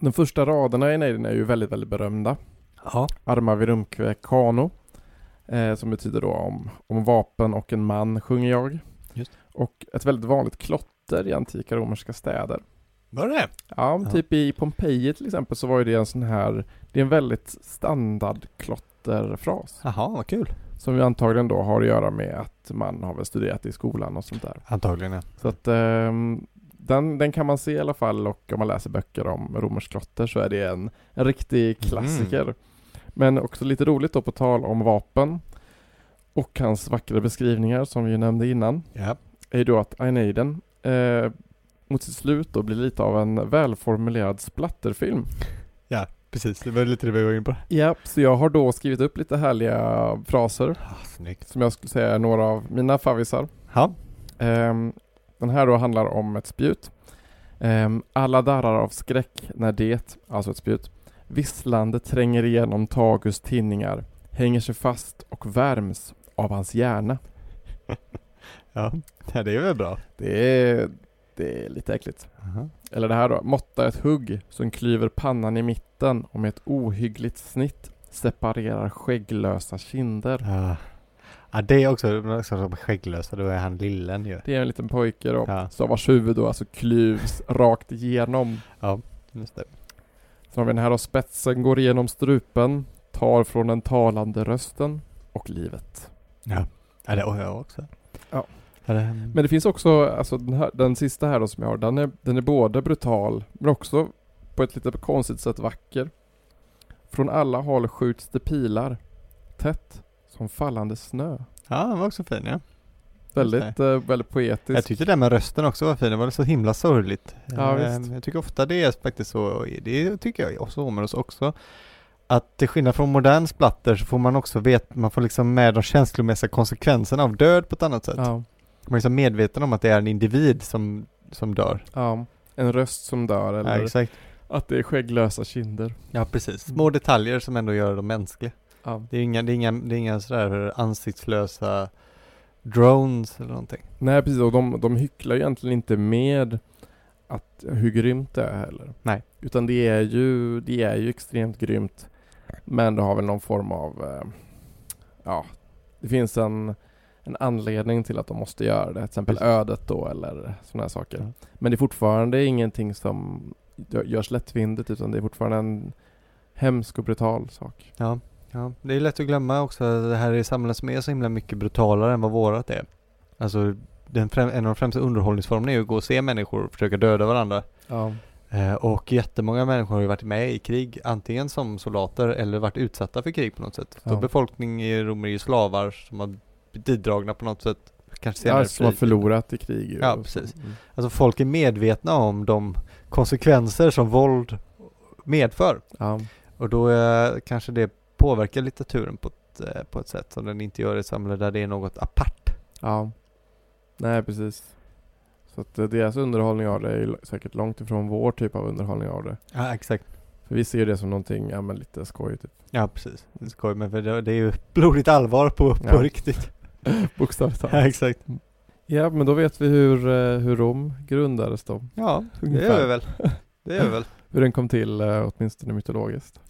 de första raderna i Neiden är ju väldigt, väldigt berömda. Ja. Arma virumque kano. Eh, som betyder då om, om vapen och en man, sjunger jag. Just. Och ett väldigt vanligt klotter i antika romerska städer. Var det Ja, Ja. typ i Pompeji till exempel så var ju det en sån här, det är en väldigt standard klotterfras. Jaha, vad kul. Som ju antagligen då har att göra med att man har väl studerat i skolan och sånt där. Antagligen ja. Så att ehm, den, den kan man se i alla fall och om man läser böcker om romersk klotter så är det en, en riktig klassiker. Men också lite roligt då på tal om vapen och hans vackra beskrivningar som vi nämnde innan Ja. är ju då att Aeneiden eh, mot sitt slut då blir lite av en välformulerad splatterfilm. Precis, det var lite det vi var inne på. Ja, så jag har då skrivit upp lite härliga fraser Ah, som jag skulle säga är några av mina favvisar. Ja. Ehm, den här då handlar om ett spjut. Ehm, alla darrar av skräck när det, alltså ett spjut, visslande tränger igenom Tagus tinningar, hänger sig fast och värms av hans hjärna. Ja. ja, det är väl bra. Det är, det är lite äckligt. Eller det här då, måtta ett hugg som klyver pannan i mitten och med ett ohyggligt snitt separerar skägglösa kinder. Ja. Ja, det är också, också som skägglösa, då är han lillen ju. Det är en liten pojke då, Ja. så vars huvud då alltså klyvs rakt igenom. Just det. Så har vi den här då, spetsen går igenom strupen, tar från den talande rösten och livet. Ja. Ja, det har jag också. Ja. Men det finns också, alltså den, här, den sista här då som jag har, den är, den är både brutal men också på ett lite konstigt sätt vacker. Från alla håll skjuts det pilar, tätt som fallande snö. ja, den var också fin ja. Väldigt, eh, väldigt poetiskt. Jag tyckte det med rösten också var fin, det var så himla sorgligt. Ja, Eh, visst. Jag tycker ofta det är faktiskt så, det tycker jag också om oss också. Att till skillnad från modern splatter så får man också veta, man får liksom med de känslomässiga konsekvenserna av död på ett annat sätt. ja, Man liksom medveten om att det är en individ som, som dör. ja, en röst som dör eller Ja, exakt. att det är skägglösa kinder. Ja, precis. Små detaljer som ändå gör dem mänskliga. Ja. Det är inga, det är inga, det är inga sådär ansiktslösa drones eller någonting. Nej precis, och de, de hycklar ju egentligen inte med att, hur grymt det är heller. Nej. Utan det är ju, det är ju extremt grymt. Men det har väl någon form av, eh, ja, det finns en, en anledning till att de måste göra det. Till exempel Precis. ödet då eller sådana här saker. Ja. Men det är fortfarande ingenting som gö- görs lättvindigt utan det är fortfarande en hemsk och brutal sak. Ja, ja. Det är lätt att glömma också att det här är samhällen som är så himla mycket brutalare än vad vårat är. Alltså, den främ- en av de främsta underhållningsformerna är ju att gå och se människor försöka döda varandra. Ja. Eh, och jättemånga människor har ju varit med i krig, antingen som soldater eller varit utsatta för krig på något sätt. Ja. Befolkning i Rom är ju slavar som har bidragna på något sätt. Kanske senare Ja, som har förlorat i krig. ju. Ja, precis. Mm. Alltså folk är medvetna om de konsekvenser som våld medför. Ja. Och då eh, kanske det påverkar litteraturen på ett, eh, på ett sätt som den inte gör i ett samhälle där det är något apart. Ja. Nej, precis. Så att eh, deras underhållning av det är ju säkert långt ifrån vår typ av underhållning av det. Ja, exakt. För vi ser det som någonting, ja men lite skoj typ. Ja, precis. Det är skoj, men för det, det är ju blodigt allvar på, på Ja. riktigt. Bokstavligt Ja, talat. exakt. Ja, men då vet vi hur, eh, hur Rom grundades då. Ja, det Ungefär. gör vi väl. Det gör vi väl. Hur den kom till, eh, åtminstone mytologiskt.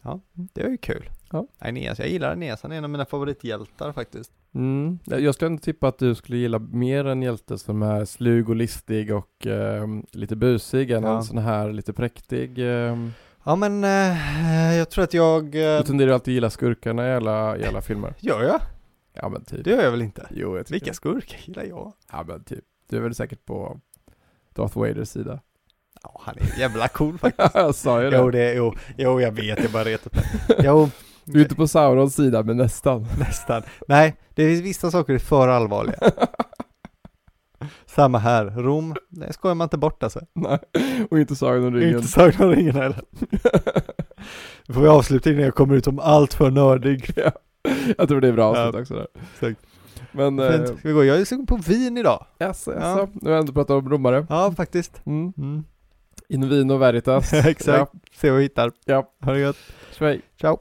Det är ju kul. Ja. Aeneas, jag gillar Aeneas, han är en av mina favorithjältar faktiskt. Mm. Jag skulle ändå tippa att du skulle gilla mer en hjälte som är slug och listig och eh, lite busig än Ja. en sån här lite präktig. Eh, Ja men, eh, jag tror att jag... Eh, du tenderar ju alltid gilla skurkarna i alla, i alla filmer. gör jag? Ja men typ. Det gör jag väl inte? Jo, jag tycker Vilka skurkar gillar jag? Ja men typ. Du är väl säkert på Darth Vaders sida? Ja, han är jävla cool faktiskt. jag sa ju det. jo, det, jo, jo, jag vet, jag bara retat mig. Jo, Du är inte på Saurons sida, men nästan. nästan. Nej, det finns vissa saker är för allvarliga. Samma här, Rom, det skojar man inte bort alltså. Nej, och inte Sagan om ringen. Inte Sagan om ringen heller. Nu får vi avsluta innan jag kommer ut som allt för nördig. ja. Jag tror det är bra Ja, avslut också där. exakt. Men, eh. Ska vi gå? Jag är sugen på vin idag. jaså, Ja. jaså. Nu har jag ändå pratat om romare. Ja, faktiskt. Mm. Mm. In vino veritas. Exakt. Se vad vi hittar. Ja. Ha det gött. Schweiz. Ciao.